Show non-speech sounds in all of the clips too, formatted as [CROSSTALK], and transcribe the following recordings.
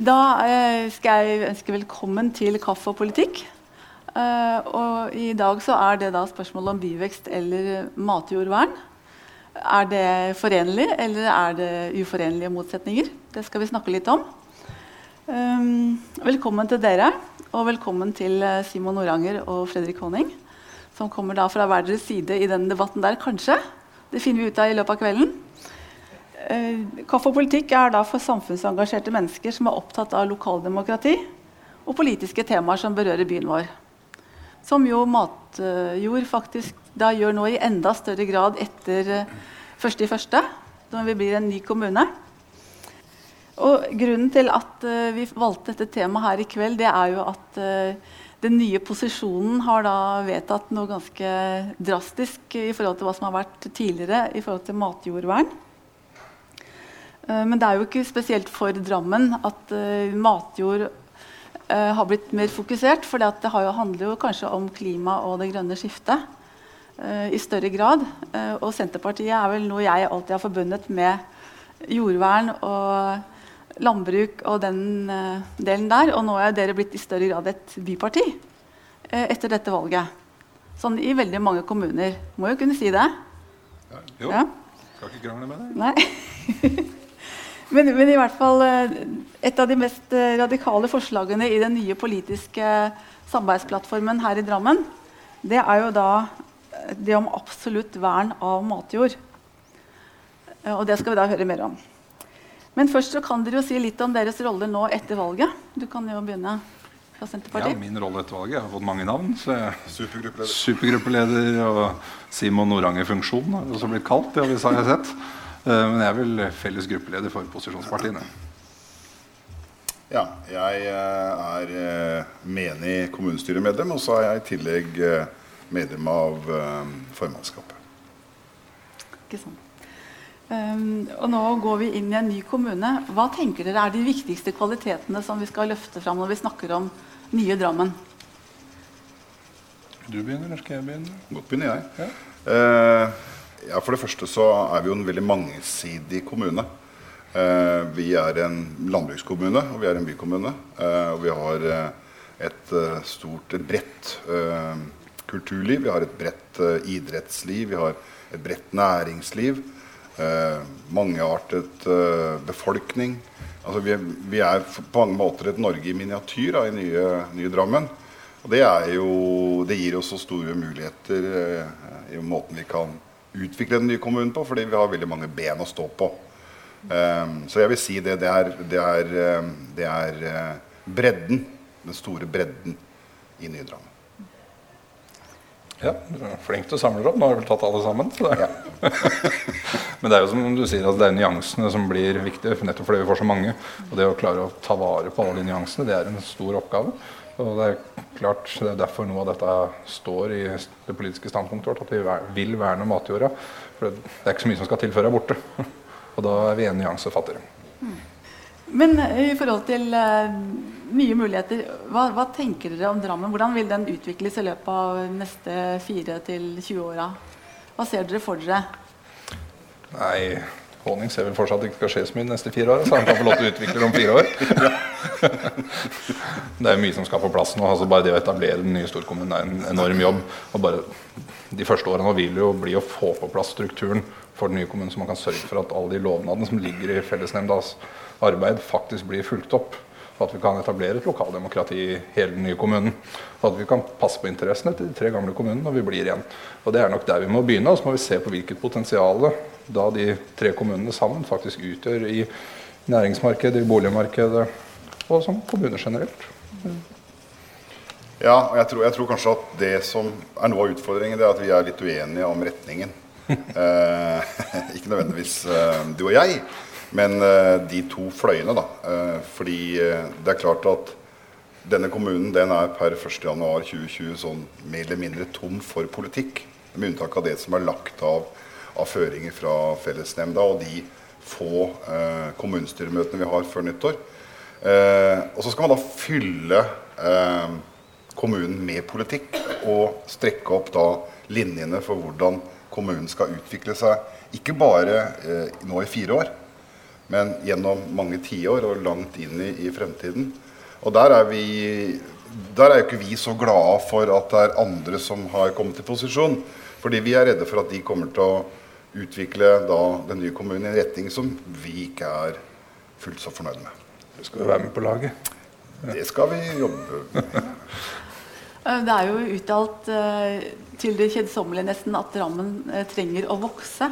Da eh, skal jeg ønske velkommen til Kaffe og politikk. Eh, og I dag så er det da spørsmålet om byvekst eller matjordvern. Er det forenlig, eller er det uforenlige motsetninger? Det skal vi snakke litt om. Um, velkommen til dere, og velkommen til eh, Simon Noranger og Fredrik Honning. Som kommer da fra hver deres side i denne debatten der, kanskje. Det finner vi ut av i løpet av kvelden. Eh, Kaffe og politikk er da for samfunnsengasjerte mennesker som er opptatt av lokaldemokrati og politiske temaer som berører byen vår. Som jo Matjord faktisk da gjør nå i enda større grad etter eh, 1.1., når vi blir en ny kommune. Og Grunnen til at uh, vi valgte dette temaet her i kveld, det er jo at den nye posisjonen har da vedtatt noe ganske drastisk i forhold til hva som har vært tidligere i forhold til matjordvern. Uh, men det er jo ikke spesielt for Drammen at matjord har blitt mer fokusert. For det jo, handler jo kanskje om klima og det grønne skiftet i større grad. og Senterpartiet er vel noe jeg alltid har forbundet med jordvern og landbruk og den delen der. Og nå er dere blitt i større grad et byparti etter dette valget. Sånn i veldig mange kommuner. Må jo kunne si det. Ja, jo. Ja. Skal ikke krangle med deg. Nei. [LAUGHS] men, men, i hvert fall uh, et av de mest radikale forslagene i den nye politiske samarbeidsplattformen her i Drammen, det er jo da det om absolutt vern av matjord. Og det skal vi da høre mer om. Men først så kan dere jo si litt om deres rolle nå etter valget. Du kan jo begynne fra Senterpartiet. Ja, Min rolle etter valget jeg har fått mange navn. så jeg Supergruppeleder. Supergruppeleder og Simon Noranger-funksjon har også blitt kalt. Det har vi har sett. Eh, men jeg er vel felles gruppeleder for posisjonspartiene. Ja, jeg eh, er eh, menig kommunestyremedlem, og så er jeg i tillegg medlem av formannskapet. Ikke sant. Um, og nå går vi inn i en ny kommune. Hva tenker dere er de viktigste kvalitetene som vi skal løfte fram når vi snakker om nye Drammen? Du begynner, eller skal jeg begynne? Godt begynner jeg. Ja. Uh, ja, For det første så er vi jo en veldig mangesidig kommune. Eh, vi er en landbrukskommune, og vi er en bykommune. Eh, og vi har et stort, et bredt kulturliv. Vi har et bredt idrettsliv. Vi har et bredt næringsliv eh, mangeartet eh, befolkning. Altså vi, vi, er på mange måter et Norge i miniatyr da, i nye, nye, Drammen. Og det, jo, det gir oss så store muligheter eh, i måten vi kan utvikle den nye kommunen på, fordi vi har veldig mange ben å stå på. Um, så jeg vil si det, det er, det er, eh, det er uh, bredden, den store bredden i Nye Drammen. Ja, du er flink til å samle opp. Nå har vi vel tatt alle sammen. Det [LAUGHS] Men det er jo som du sier, altså det er nyansene som blir viktige, nettopp fordi vi får så mange. Og det å klare å ta vare på alle de nyansene, det er en stor oppgave. Og det er klart, det er derfor noe av dette står i det politiske standpunktet vårt, at vi vil verne matjorda. For det er ikke så mye som skal til før det er borte. [LAUGHS] Og da er vi en nyanse fattigere. Mm. Men i forhold til uh, nye muligheter, hva, hva, tenker dere om Drammen? Hvordan vil den utvikles i løpet av neste fire til 20 åra? Hva ser dere for dere? Nei, Honning ser vel fortsatt ikke skal skje så mye de neste fire åra, så han kan få lov til å utvikle det om fire år. [LAUGHS] [LAUGHS] det er mye som skal på plass nå. altså Bare det å etablere den nye storkommunen er en enorm jobb. og bare De første årene vil jo bli å få på plass strukturen for den nye kommunen, så man kan sørge for at alle de lovnadene som ligger i fellesnemndas arbeid, faktisk blir fulgt opp. Og at vi kan etablere et lokaldemokrati i hele den nye kommunen. Og at vi kan passe på interessene til de tre gamle kommunene når vi blir igjen. Og Det er nok der vi må begynne. Og så må vi se på hvilket potensial da de tre kommunene sammen faktisk utgjør i næringsmarkedet, i boligmarkedet og som kommuner generelt. Ja, og jeg tror, jeg tror, kanskje at det som er noe av utfordringen, det er at vi er litt uenige om retningen. [LAUGHS] eh, [LAUGHS] ikke nødvendigvis eh, du og jeg. Men eh, de to fløyene, da. Uh, fordi uh, det er klart at denne kommunen den er per 1.1.2020 sånn mer eller mindre tom for politikk. Med unntak av det som er lagt av, av føringer fra fellesnemnda og de få kommunestyremøtene vi har før nyttår. Og så skal man da fylle kommunen med politikk og strekke opp da linjene for hvordan kommunen skal utvikle seg. Ikke bare nå i fire år, men gjennom mange tiår og langt inn i, i fremtiden. Og der er vi der er jo ikke vi så glade for at det er andre som har kommet i posisjon. Fordi vi er redde for at de kommer til å utvikle da, den nye kommunen i en retning som vi ikke er fullt så fornøyd med. Du skal være med på laget. Det skal vi jobbe med. Eh, det er jo uttalt uh, til det kjedsommelige nesten at Drammen uh, trenger å vokse.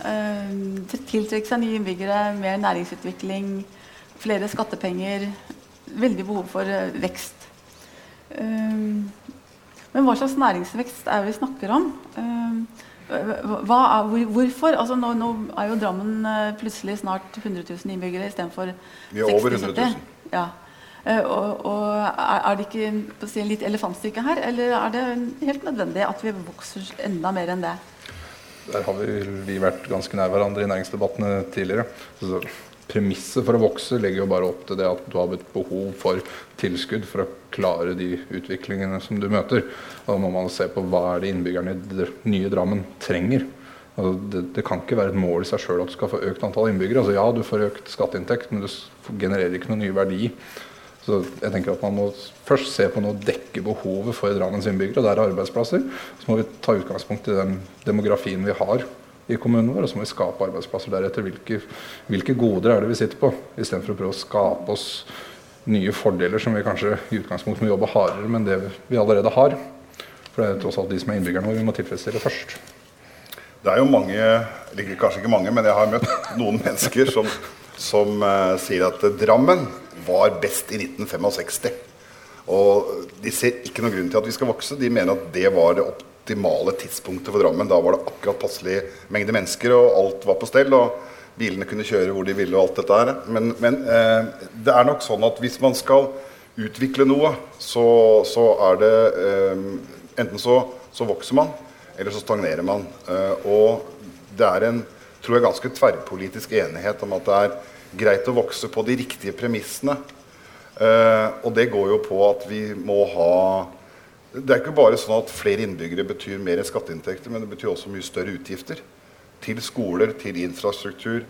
Tiltrekke seg nye innbyggere, mer næringsutvikling, flere skattepenger. Veldig behov for vekst. men hva slags næringsvekst er det vi snakker om? Er, hvorfor? Altså nå, nå, er jo Drammen plutselig snart 100 000 innbyggere istedenfor 60 000. Vi er over 100 000. Ja. Uh, og, og er, det ikke si, litt elefantstykke her, eller er det helt nødvendig at vi vokser enda mer enn det? Der har vi, vi vært ganske nær hverandre i næringsdebattene tidligere. Så Premisset for å vokse legger jo bare opp til det at du har et behov for tilskudd for å klare de utviklingene som du møter. Da må man se på hva er det innbyggerne i nye Drammen trenger. Altså det, det, kan ikke være et mål i seg sjøl at du skal få økt antall innbyggere. Altså ja, du får økt skatteinntekt, men du genererer ikke noen nye verdi så jeg tenker at Man må først se på noe dekke behovet for Drammens innbyggere. og Der er arbeidsplasser. Så må vi ta utgangspunkt i den demografien vi har i kommunen vår, og så må vi skape arbeidsplasser deretter. Hvilke, hvilke goder er det vi sitter på? Istedenfor å prøve å skape oss nye fordeler som vi kanskje i utgangspunktet må jobbe hardere med det vi allerede har. For det er tross alt de som er innbyggerne våre vi må tilfredsstille først. Det er jo mange, eller kanskje ikke mange, men jeg har møtt noen mennesker som, som uh, sier at Drammen var best i 1965. Og de ser ikke noen grunn til at vi skal vokse. De mener at det var det optimale tidspunktet for Drammen. Da var det akkurat passelig mengde mennesker, og alt var på stell. og Bilene kunne kjøre hvor de ville og alt dette her. Men, men eh, det er nok sånn at hvis man skal utvikle noe, så, så er det eh, Enten så, så, vokser man, eller så stagnerer man. Eh, og det er en tror jeg, ganske tverrpolitisk enighet om at det er greit å vokse på de riktige premissene. Uh, og det går jo på at vi må ha Det er ikke bare sånn at flere innbyggere betyr mer skatteinntekter, men det betyr også mye større utgifter. Til skoler, til infrastruktur,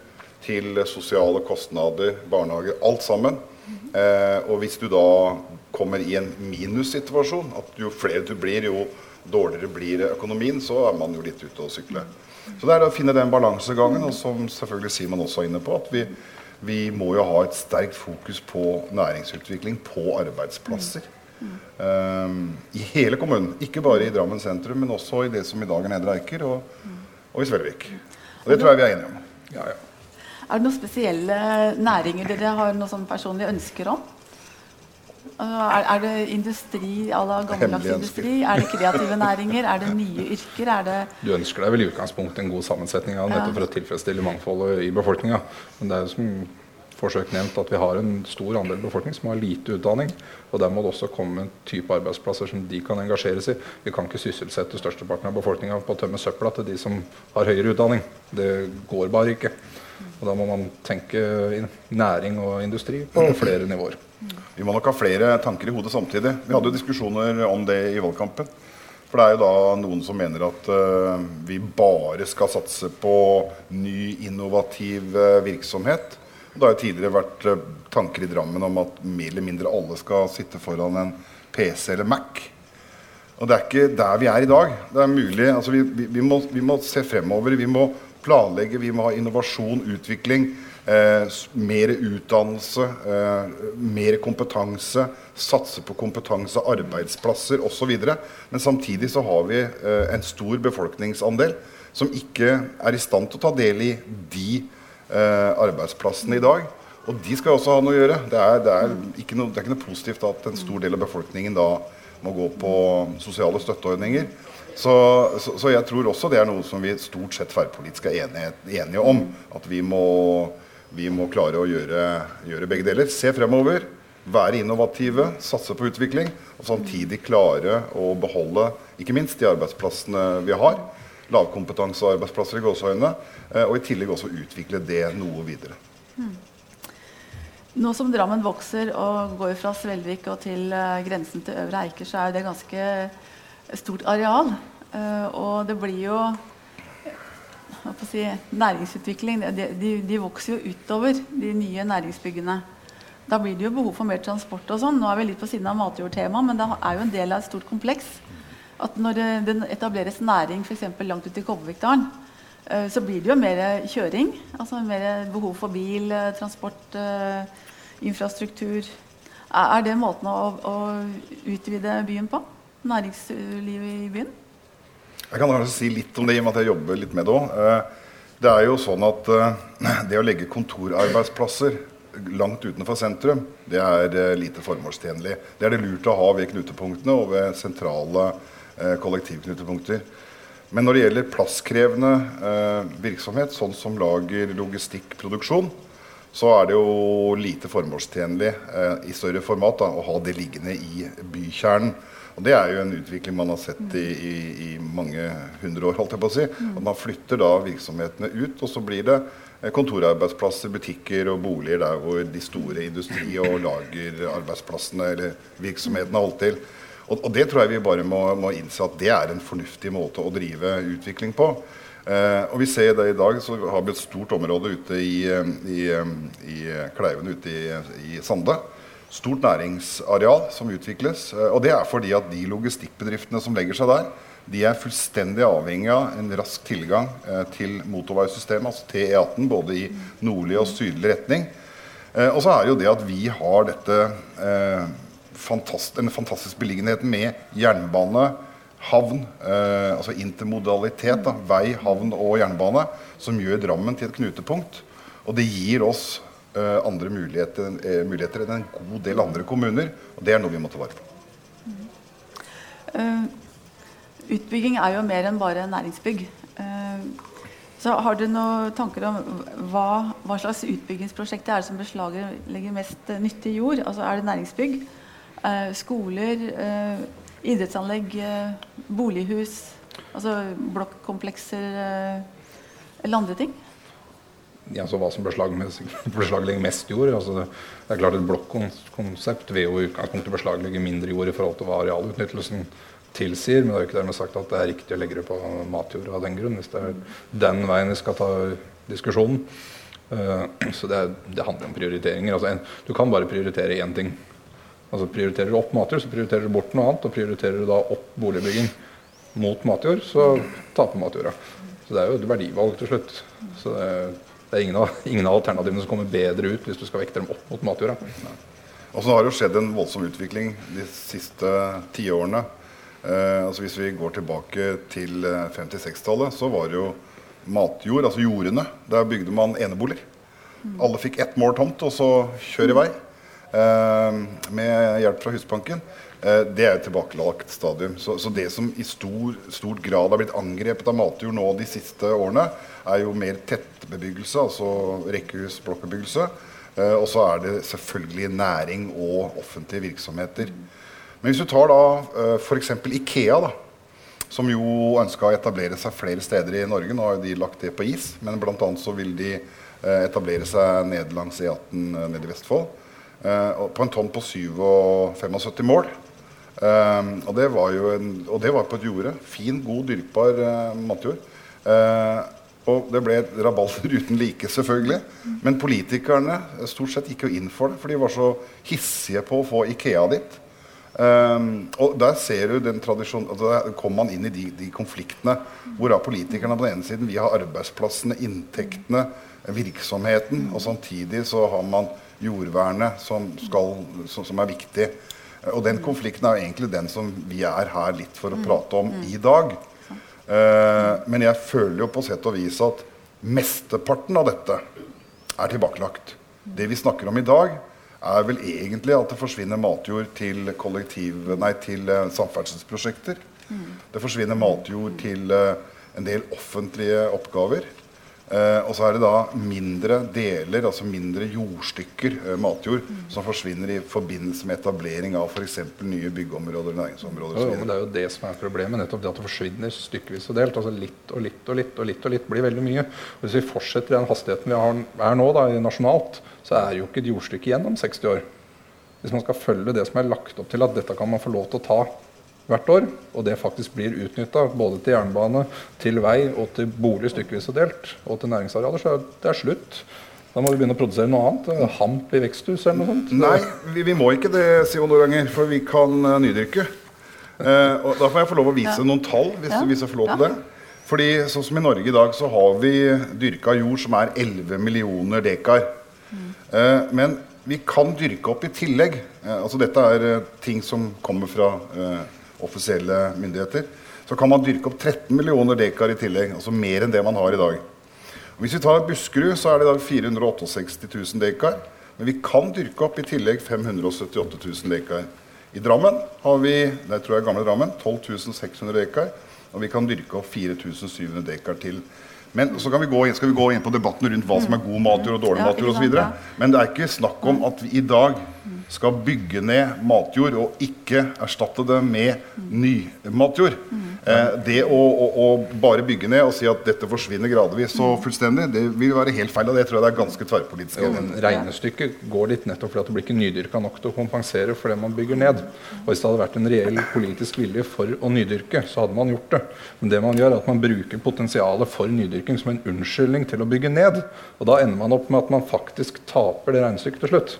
til sosiale kostnader, barnehager. Alt sammen. Eh, og hvis du da kommer i en minussituasjon, at jo flere du blir, jo dårligere blir økonomien, så er man jo litt ute å sykle. Så det er å finne den balansegangen, og som selvfølgelig Simon også er inne på, at vi, vi må jo ha et sterkt fokus på næringsutvikling på arbeidsplasser. Um, I hele kommunen. Ikke bare i Drammen sentrum, men også i det som i dag er Nedre Eiker og, og i Svelvik. Og det tror jeg vi er enige om. Ja, ja. Er det noen spesielle næringer dere har noe sånn personlige ønsker om? Altså, er, er, det industri à la gammeldags industri? Er det kreative næringer? Er det nye yrker? Det du ønsker deg vel i utgangspunktet en god sammensetning av nettopp ja. for å tilfredsstille mangfoldet i befolkninga. Men det er jo som forsøk nevnt at vi har en stor andel befolkning som har lite utdanning. Og der må det også komme en type arbeidsplasser som de kan engasjeres i. Vi kan ikke sysselsette størsteparten av befolkninga på å tømme søpla til de som har høyere utdanning. Det går bare ikke. Og da må man tenke næring og industri på flere nivåer. Vi må nok ha flere tanker i hodet samtidig. Vi hadde jo diskusjoner om det i valgkampen. For det er jo da noen som mener at uh, vi bare skal satse på ny, innovativ uh, virksomhet. Det har jo tidligere vært uh, tanker i Drammen om at mer eller mindre alle skal sitte foran en PC eller Mac. Og det er ikke der vi er i dag. Det er mulig, altså vi, vi, vi, må, vi må se fremover. Vi må planlegge, vi må ha innovasjon, utvikling. Eh, mer utdannelse, eh, mer kompetanse, satse på kompetanse, arbeidsplasser osv. Men samtidig så har vi eh, en stor befolkningsandel som ikke er i stand til å ta del i de eh, arbeidsplassene i dag. Og de skal også ha noe å gjøre. Det er, det, er noe, det er, ikke noe, positivt at en stor del av befolkningen da må gå på sosiale støtteordninger. Så, så, så jeg tror også det er noe som vi stort sett tverrpolitisk er enige, enige om. At vi må vi må klare å gjøre, gjøre, begge deler. Se fremover, være innovative, satse på utvikling. Og samtidig klare å beholde ikke minst de arbeidsplassene vi har. Lavkompetansearbeidsplasser i gåseøynene. Eh, og i tillegg også utvikle det noe videre. Nå som Drammen vokser og går fra Svelvik og til uh, grensen til Øvre Eiker, så er det ganske stort areal. Uh, og det blir jo si, næringsutvikling de, de, de, vokser jo utover de nye næringsbyggene. Da blir det jo behov for mer transport og sånn. Nå er vi litt på siden av matjordtemaet, men det er jo en del av et stort kompleks. At når det etableres næring f.eks. langt ute i Kobbervikdalen, eh, så blir det jo mer kjøring. Altså mer behov for bil, eh, transport, eh, infrastruktur. Er det måten å, å utvide byen på? Næringslivet i byen? Jeg kan kanskje si litt om det, i og med at jeg jobber litt med det òg. Det er jo sånn at [CLEARS THROAT] det å legge kontorarbeidsplasser langt utenfor sentrum, det er lite formålstjenlig. Det er det lurt å ha ved knutepunktene og ved sentrale kollektivknutepunkter. Men når det gjelder plasskrevende eh, virksomhet, sånn som lager, logistikk, produksjon, så er det jo lite formålstjenlig eh, i større format da, å ha det liggende i bykjernen. Og Det er jo en utvikling man har sett i, i, i mange hundre år. holdt jeg på å si. At Man flytter da virksomhetene ut, og så blir det Eh, kontorarbeidsplasser, butikker og boliger der hvor de store industri- og lagerarbeidsplassene eller virksomhetene har holdt til. Og, og, det tror jeg vi bare må, må, innse at det er en fornuftig måte å drive utvikling på. Eh, og vi ser det i dag, så har vi et stort område ute i, eh, i, eh, i Kleiven ute i, i Sande. Stort næringsareal som utvikles. Og det er fordi at de logistikkbedriftene som legger seg der, de er fullstendig avhengig av en rask tilgang eh, til motorveisystemet, altså TE18, både i nordlig og sydlig retning. Eh, og så er jo det at vi har dette eh, fantast en fantastisk beliggenhet med jernbane, havn, eh, altså intermodalitet, da, vei, havn og jernbane, som gjør Drammen til et knutepunkt. Og det gir oss eh, andre muligheter, eh, muligheter enn en god del andre kommuner, og det er noe vi må ta vare på. Uh, Utbygging er jo mer enn bare næringsbygg. Uh, så har du noen tanker om hva, hva slags utbyggingsprosjekt det er som beslaglegger mest nyttig jord? Altså Er det næringsbygg, skoler, eh, idrettsanlegg, bolighus, altså blokkomplekser eller andre ting? Ja, så hva som beslaglegger mest [LAUGHS] jord. Altså det, er klart Et blokkonsept vil jo i utgangspunktet beslaglegge mindre jord i forhold til hva arealutnyttelsen tilsier. Men det er jo ikke dermed sagt at det er riktig å legge det på matjord av den grunn. Hvis det er den veien vi skal ta diskusjonen. [CLEARS THROAT] Så det, det, handler om prioriteringer. Altså du kan bare prioritere én ting. Altså Prioriterer du opp matjord, så prioriterer du bort noe annet. Og prioriterer du da opp boligbygging mot matjord, så taper matjorda. Så det er jo et verdivalg til slutt. Så det, det er ingen av, ingen av, alternativene som kommer bedre ut hvis du skal vekte dem opp mot matjorda. Og så har det jo skjedd en voldsom utvikling de siste tiårene Eh, altså Hvis vi går tilbake til 56-tallet, eh, så var det jo matjord, altså jordene. Der bygde man eneboliger. Alle fikk ett mål tomt, og så kjør i vei. Eh, med hjelp fra Husbanken. Eh, det er et tilbakelagt stadium. Så, så, det som i stor, stor, grad har blitt angrepet av matjord nå de siste årene, er jo mer tettbebyggelse, altså rekkehus, blokkbebyggelse. Eh, og så er det selvfølgelig næring og offentlige virksomheter. Men hvis du tar da f.eks. Ikea, da, som jo ønska å etablere seg flere steder i Norge. Nå har de lagt det på is, men bl.a. så vil de etablere seg ned langs E18 uh, nede i Vestfold. Uh, på en tonn på 75 mål. og, det var jo en, og det var på et jorde. Fin, god, dyrkbar matjord. og det ble et rabalder [LAUGHS] uten like, selvfølgelig. Men politikerne stort sett gikk jo inn for det, for de var så hissige på å få Ikea dit. Um, og der ser du den tradisjonen altså kommer man inn i de, de konfliktene. Hvor er politikerne på den ene siden? Vi har arbeidsplassene, inntektene, virksomheten. Og samtidig så har man jordvernet, som, skal, som, er viktig. Og den konflikten er egentlig den som vi er her litt for å prate om i dag. Uh, men jeg føler jo på sett og vis at mesteparten av dette er tilbakelagt. Det vi snakker om i dag, er vel egentlig at det forsvinner matjord til, nei, til uh, samferdselsprosjekter. Mm. Det forsvinner matjord til uh, en del offentlige oppgaver. Uh, og så er det da mindre deler, altså mindre jordstykker, matjord, mm. som forsvinner i forbindelse med etablering av f.eks. nye byggeområder, næringsområder jo, men Det er jo det som er problemet. nettopp det At det forsvinner stykkevis og delt. altså Litt og litt og litt og litt og litt blir veldig mye. Og Hvis vi fortsetter i den hastigheten vi har, er nå da, nasjonalt, så er jo ikke et jordstykke igjen om 60 år. Hvis man skal følge det som er lagt opp til at dette kan man få lov til å ta hvert år, og det faktisk blir utnytta både til jernbane, til vei og til bolig stykkevis og delt, og til næringsarealer, så er det slutt. Da må vi begynne å produsere noe annet. Hamp i veksthus eller noe sånt. Nei, vi, vi må ikke det, Simon Noranger, for vi kan uh, nydyrke. Uh, og Da får jeg få lov å vise ja. noen tall, hvis, ja. hvis, jeg får lov til ja. det. Fordi sånn som I Norge i dag så har vi dyrka jord som er 11 millioner dekar. Mm. Uh, men vi kan dyrke opp i tillegg. altså Dette er ting som kommer fra offisielle myndigheter. Så kan man dyrke opp 13 millioner dekar i tillegg. Altså mer enn det man har i dag. Og hvis vi tar Buskerud, så er det i dag 468 000 dekar. Men vi kan dyrke opp i tillegg 578 000 dekar. I Drammen har vi det tror jeg gamle Drammen, 12 600 dekar. Og vi kan dyrke opp 4700 dekar til. Men så vi inn, skal vi gå inn på debatten rundt hva som er god matjord og dårlig matjord osv. Men det er ikke snakk om at vi i dag skal bygge ned matjord og ikke erstatte det med ny matjord. Eh, det å, å, å, bare bygge ned og si at dette forsvinner gradvis og fullstendig, det vil være helt feil. Og det tror jeg det er ganske tverrpolitisk. Ja, regnestykket går litt nettopp fordi at det blir ikke nydyrka nok til å kompensere for det man bygger ned. Og Hvis det hadde vært en reell politisk vilje for å nydyrke, så hadde man gjort det. Men det man gjør, er at man bruker potensialet for nydyrking som en unnskyldning til å bygge ned. Og da ender man opp med at man faktisk taper det regnestykket til slutt.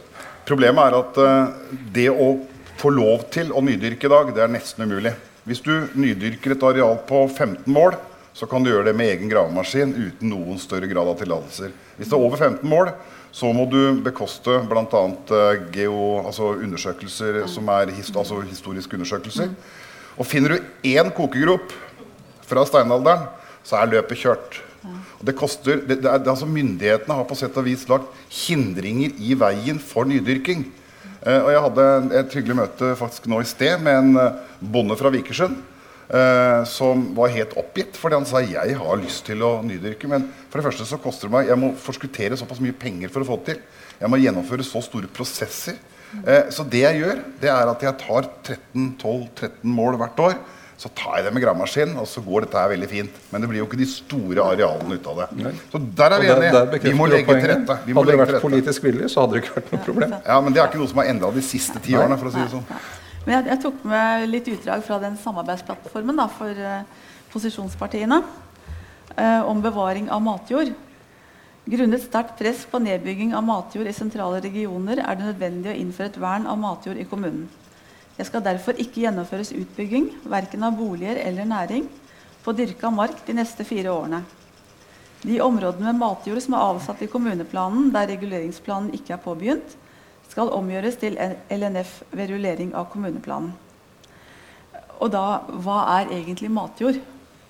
Problemet er at uh, det å få lov til å nydyrke i dag, det er nesten umulig. Hvis du nydyrker et areal på 15 mål, så kan du gjøre det med egen gravemaskin uten noen større grad av tillatelser. Hvis det er over 15 mål, så må du bekoste bl.a. Uh, altså undersøkelser som er hist altså historiske undersøkelser. Og finner du én kokegrop fra steinalderen, så er løpet kjørt. Og det koster, det, det er, altså Myndighetene har på sett og vis lagt hindringer i veien for nydyrking. Eh, og Jeg hadde et hyggelig møte faktisk nå i sted med en eh, bonde fra Vikersund. Eh, som var helt oppgitt fordi han sa jeg har lyst til å nydyrke. Men for det første så koster det meg Jeg må forskuttere såpass mye penger for å få det til. Jeg må gjennomføre så store prosesser. Eh, så det jeg gjør, det er at jeg tar 13-12-13 mål hvert år så tar jeg det med gravemaskin, og så går dette her veldig fint. Men det blir jo ikke de store arealene ut av det. Nei. Så der er vi enige. Vi må legge til rette. hadde det vært politisk vilje, så hadde det ikke vært noe problem. Ja, Men det er ikke noe som har endra de siste ti årene, for å si det sånn. Men jeg, jeg, tok med litt utdrag fra den samarbeidsplattformen da, for uh, posisjonspartiene uh, om bevaring av matjord. Grunnet sterkt press på nedbygging av matjord i sentrale regioner er det nødvendig å innføre et vern av matjord i kommunen. Det skal derfor ikke gjennomføres utbygging, verken av boliger eller næring, på dyrka mark de neste fire årene. De områdene med matjord som er avsatt i kommuneplanen der reguleringsplanen ikke er påbegynt, skal omgjøres til LNF ved rullering av kommuneplanen. Og da, hva er egentlig matjord?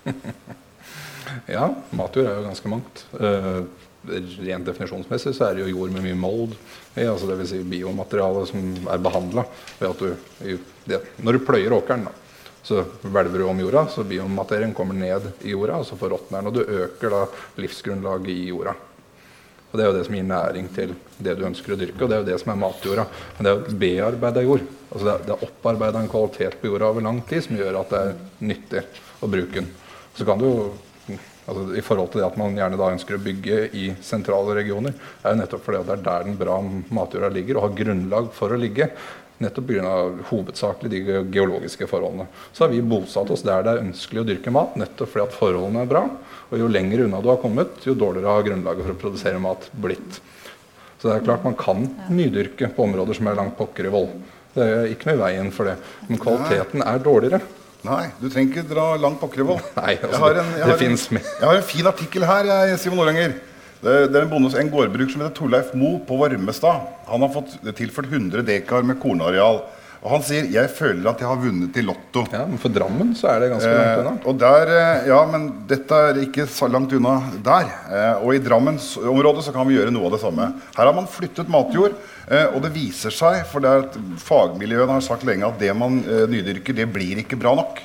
[LAUGHS] ja, matjord er jo ganske mangt. Uh, rent definisjonsmessig så er det jo jord med mye mold i, altså dvs. Si biomateriale som er behandla. Når du pløyer åkeren, da, så hvelver du om jorda, så biomaterien kommer ned i jorda, og så forråtner den. Og du øker da livsgrunnlaget i jorda. Og Det er jo det som gir næring til det du ønsker å dyrke, og det er jo det som er matjorda. Men det er jo bearbeida jord. Altså det er, det er opparbeida en kvalitet på jorda over lang tid som gjør at det er nyttig å bruke den. Så kan du jo altså i forhold til det at man gjerne da ønsker å bygge i sentrale regioner, er jo nettopp fordi det er der den bra matjorda ligger, og har grunnlag for å ligge. Nettopp pga. hovedsakelig de geologiske forholdene. Så har vi bosatt oss der det er ønskelig å dyrke mat, nettopp fordi at forholdene er bra. Og jo lenger unna du har kommet, jo dårligere har grunnlaget for å produsere mat blitt. Så det er klart man kan nydyrke på områder som er langt pokker i vold. Det er ikke noe i veien for det. Men kvaliteten er dårligere. Nei, du trenger ikke dra langt på Krøvoll. [LAUGHS] Nei, altså, jeg, har en, jeg, har en, jeg har en fin artikkel her, Simon Oranger. Det, det, er en, bonde en gårdbruk som heter Torleif Mo på Varmestad. Han har fått tilført 100 dekar med kornareal. Og han sier 'jeg føler at jeg har vunnet i Lotto'. Ja, Men for Drammen så er det ganske langt unna. Eh, og der, eh, ja, men dette er ikke så langt unna der. Eh, og i Drammensområdet så kan vi gjøre noe av det samme. Her har man flyttet matjord. Eh, og det viser seg, for det er at fagmiljøene har sagt lenge at det man eh, nydyrker, det blir ikke bra nok.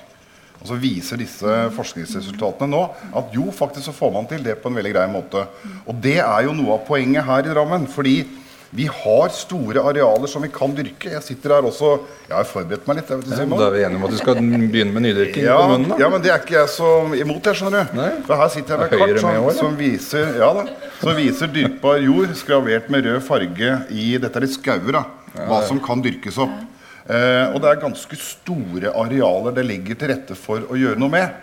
Og så viser disse forskningsresultatene nå at jo, faktisk så får man til det på en veldig grei måte. Og det er jo noe av poenget her i Drammen. fordi vi har store arealer som vi kan dyrke. Jeg sitter her også Jeg har forberedt meg litt. Jeg vet, ja, da er vi enige om at du skal begynne med nydyrking ja, på munnen? Da. Ja, men det er ikke jeg så imot, jeg, skjønner du. Nei. For her sitter jeg med kart som, som, viser, ja, da, som viser dyrkbar jord skravert med rød farge i Dette er litt skauer, da. Hva som kan dyrkes opp. Eh, og det er ganske store arealer det ligger til rette for å gjøre noe med.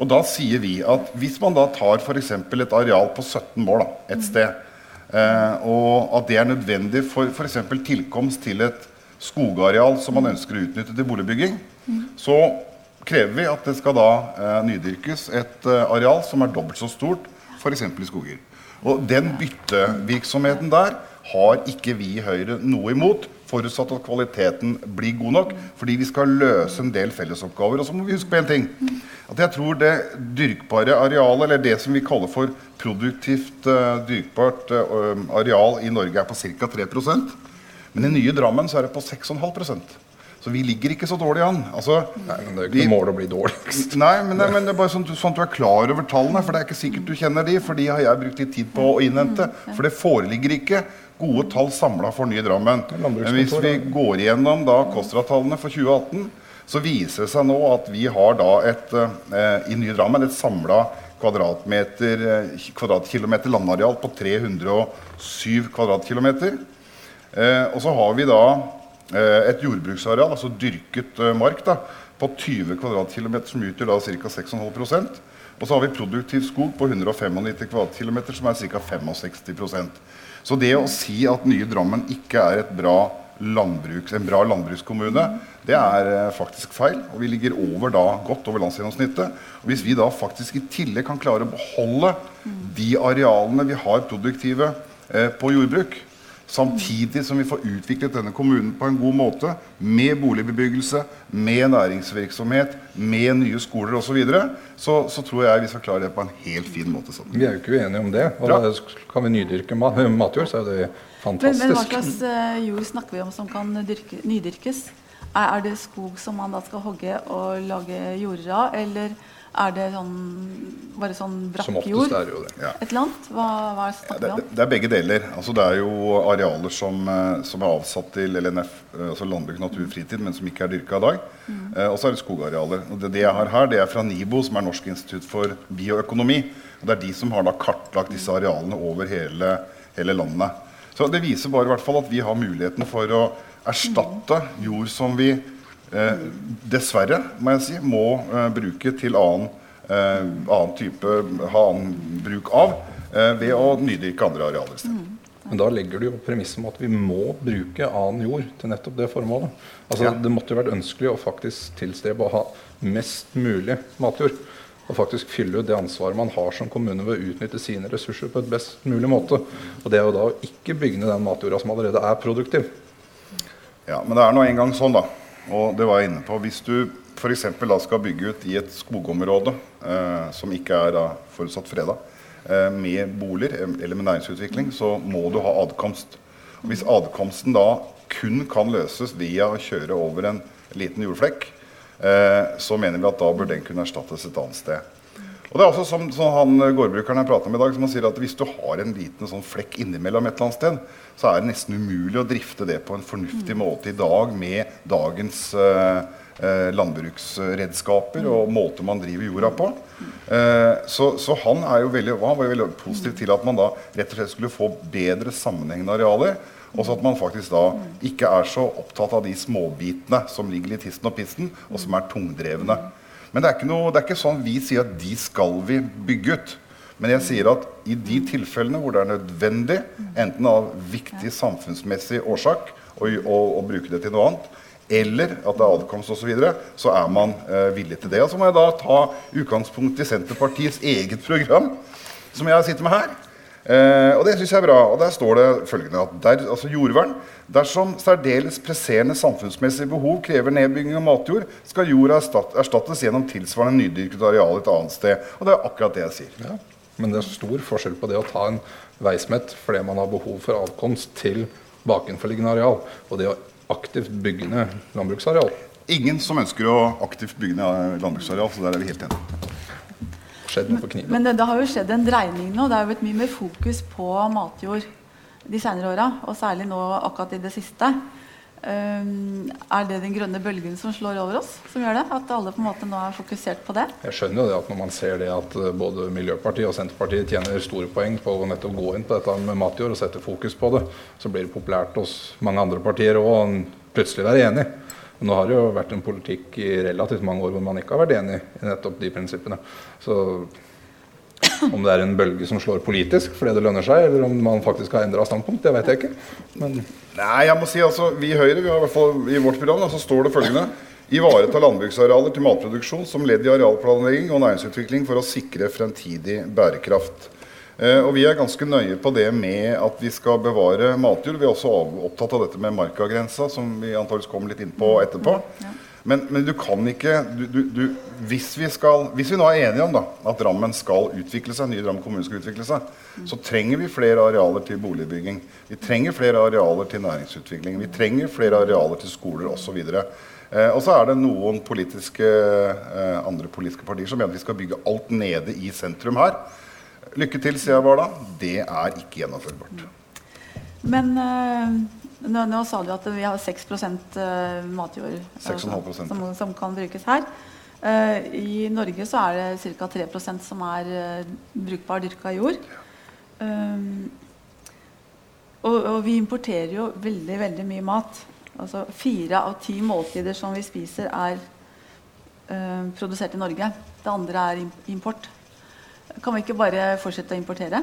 Og da sier vi at hvis man da tar f.eks. et areal på 17 mål da, et sted, eh, og at det er nødvendig for f.eks. tilkomst til et skogareal som man ønsker å utnytte til boligbygging, så krever vi at det skal da eh, nydyrkes et eh, areal som er dobbelt så stort, f.eks. i skoger. Og den byttevirksomheten der har ikke vi i Høyre noe imot, forutsatt at kvaliteten blir god nok. Fordi vi skal løse en del fellesoppgaver. Og så må vi huske på en ting. At jeg tror det dyrkbare arealet, eller det som vi kaller for produktivt uh, dyrkbart uh, areal i Norge, er på ca. 3% Men i nye Drammen så er det på 6,5 så vi ligger ikke så dårlig an. Altså, nei, men Det er jo ikke noe mål å bli dårligst. [LAUGHS] Nei, men det, men det er bare sånn, sånn, at du er klar over tallene. For det er ikke sikkert du kjenner de, for de har jeg brukt litt tid på å innhente. For det foreligger ikke gode tall samla for nye Drammen. Men hvis vi går igjennom da KOSTRA-tallene for 2018, så viser det seg nå at vi har da et, eh, i nye Drammen et samla kvadratmeter, eh, kvadratkilometer landareal på 307 kvadratkilometer. Eh, og så har vi da et jordbruksareal, altså dyrket eh, mark, da, på 20 km, som utgjør da ca. 6,5% Og så har vi produktiv skog på 195 km, som er ca. 65% Så det å si at nye Drammen ikke er bra landbruks, en bra landbrukskommune, det er eh, faktisk feil. Og vi ligger over da, godt over landsgjennomsnittet. Og hvis vi da faktisk i tillegg kan klare å beholde de arealene vi har produktive eh, på jordbruk, Samtidig som vi får utviklet denne kommunen på en god måte, med boligbebyggelse, med næringsvirksomhet, med nye skoler osv., så, videre, så så tror jeg vi skal klare det på en helt fin måte. Sånn. Vi er jo ikke uenige om det. Og da kan vi nydyrke matjord, så er det fantastisk. Men, men hva slags uh, jord snakker vi om som kan dyrke, nydyrkes? Er, er, det skog som man da skal hogge og lage jorder av, eller er det sånn, bare sånn brakkjord? det jo det. Ja. Et eller annet? Hva, hva er det ja, det, det, er begge deler. Altså, det er jo arealer som, eh, som er avsatt til LNF, eh, altså landbruk, natur, fritid, men som ikke er dyrka i dag. Mm. Eh, og så er det skogarealer. Og det, det, jeg har her, det er fra NIBO, som er Norsk institutt for bioøkonomi. Og det er de som har da kartlagt disse arealene over hele, hele landet. Så det viser bare i hvert fall at vi har muligheten for å erstatte jord som vi dessverre må jeg si, må eh, bruke til annen, eh, annen type, ha annen bruk av eh, ved å nydyrke andre arealer. Mm. Men da legger du jo premisset om at vi må bruke annen jord til nettopp det formålet. Altså, ja. Det måtte jo vært ønskelig å faktisk tilstrebe å ha mest mulig matjord. Og faktisk fylle ut det ansvaret man har som kommune ved å utnytte sine ressurser på et best mulig måte. Og det er jo da å ikke bygge ned den matjorda som allerede er produktiv. Ja, men det er nå engang sånn, da. Og det var jeg inne på. Hvis du f.eks. skal bygge ut i et skogområde eh, som ikke er da, forutsatt freda, eh, med boliger eller med næringsutvikling, så må du ha adkomst. Og hvis adkomsten da kun kan løses via å kjøre over en liten jordflekk, eh, så mener vi at da bør den kunne erstattes et annet sted. Og det er også som, som han gårdbrukeren jeg prata med i dag, som han sier at hvis du har en liten sånn flekk innimellom et eller annet sted, så er det nesten umulig å drifte det på en fornuftig måte i dag med dagens uh, uh, landbruksredskaper og måter man driver jorda på. Uh, så, så, han, veldig, han var jo veldig positiv til at man da rett og slett skulle få bedre sammenhengende arealer. Og så at man faktisk da ikke er så opptatt av de småbitene som ligger i tisten og pisten, og som er tungdrevne. Men det er, noe, det er, ikke sånn vi sier at de skal vi bygge ut. Men jeg sier at i de tilfellene hvor det er nødvendig, enten av viktig samfunnsmessig årsak, å, å, å bruke det til noe annet, eller at det er adkomst osv., så, videre, så er man eh, villig til det. Og så må jeg da ta utgangspunkt i Senterpartiets eget program, som jeg sitter med her. Eh, og det syns jeg er bra. Og der står det følgende at der, altså jordvern Dersom særdeles presserende samfunnsmessige behov krever nedbygging av matjord, skal jorda erstattes gjennom tilsvarende nydyrket areal et annet sted. Og det er akkurat det jeg sier. Ja, men det er stor forskjell på det å ta en veismett fordi man har behov for avkomst til bakenforliggende areal, og det å aktivt bygge ned landbruksareal. Ingen som ønsker å aktivt bygge ned landbruksareal, så der er vi helt enige skjedd noe på kniven. Men det, det, har jo skjedd en dreining nå. Det har jo blitt mye mer fokus på matjord de senere åra, og særlig nå akkurat i det siste. Um, er det den grønne bølgen som slår over oss, som gjør det? At alle på en måte nå er fokusert på det? Jeg skjønner jo det at når man ser det at eh, både Miljøpartiet og Senterpartiet tjener store poeng på å nettopp gå inn på dette med matjord og sette fokus på det, så blir det populært hos mange andre partier òg plutselig være enig. Men nå har det jo vært en politikk i relativt mange år hvor man ikke har vært enig i nettopp de prinsippene. Så om det er en bølge som slår politisk fordi det lønner seg, eller om man faktisk har endra standpunkt, det vet jeg ikke. Men Nei, jeg må si altså, vi i Høyre, vi har i hvert fall i vårt program, så står det følgende Ivareta landbruksarealer til matproduksjon som ledd i arealplanlegging og næringsutvikling for å sikre fremtidig bærekraft. Eh, og Vi er ganske nøye på det med at vi skal bevare matjord. Vi er også opptatt av dette med markagrensa, som vi antakeligvis kommer litt inn på etterpå. Men, men du kan ikke du, du, du, hvis, vi skal, hvis vi nå er enige om da, at Drammen skal utvikle seg, nye Drammen kommune skal utvikle seg, så trenger vi flere arealer til boligbygging. Vi trenger flere arealer til næringsutvikling. Vi trenger flere arealer til skoler osv. Eh, og så er det noen politiske, eh, andre politiske partier som mener at vi skal bygge alt nede i sentrum her. Lykke til, sier jeg bare da. Det er ikke gjennomførbart. Men eh, nå, nå sa du at vi har 6 eh, matjord eh, 6,5%. som, som kan brukes her. Eh, I Norge så er det ca. 3% som er eh, brukbar dyrka jord. Og, og vi importerer jo veldig, veldig mye mat. Altså Fire av ti måltider som vi spiser, er produsert i Norge. Det andre er import. Kan vi ikke bare fortsette å importere?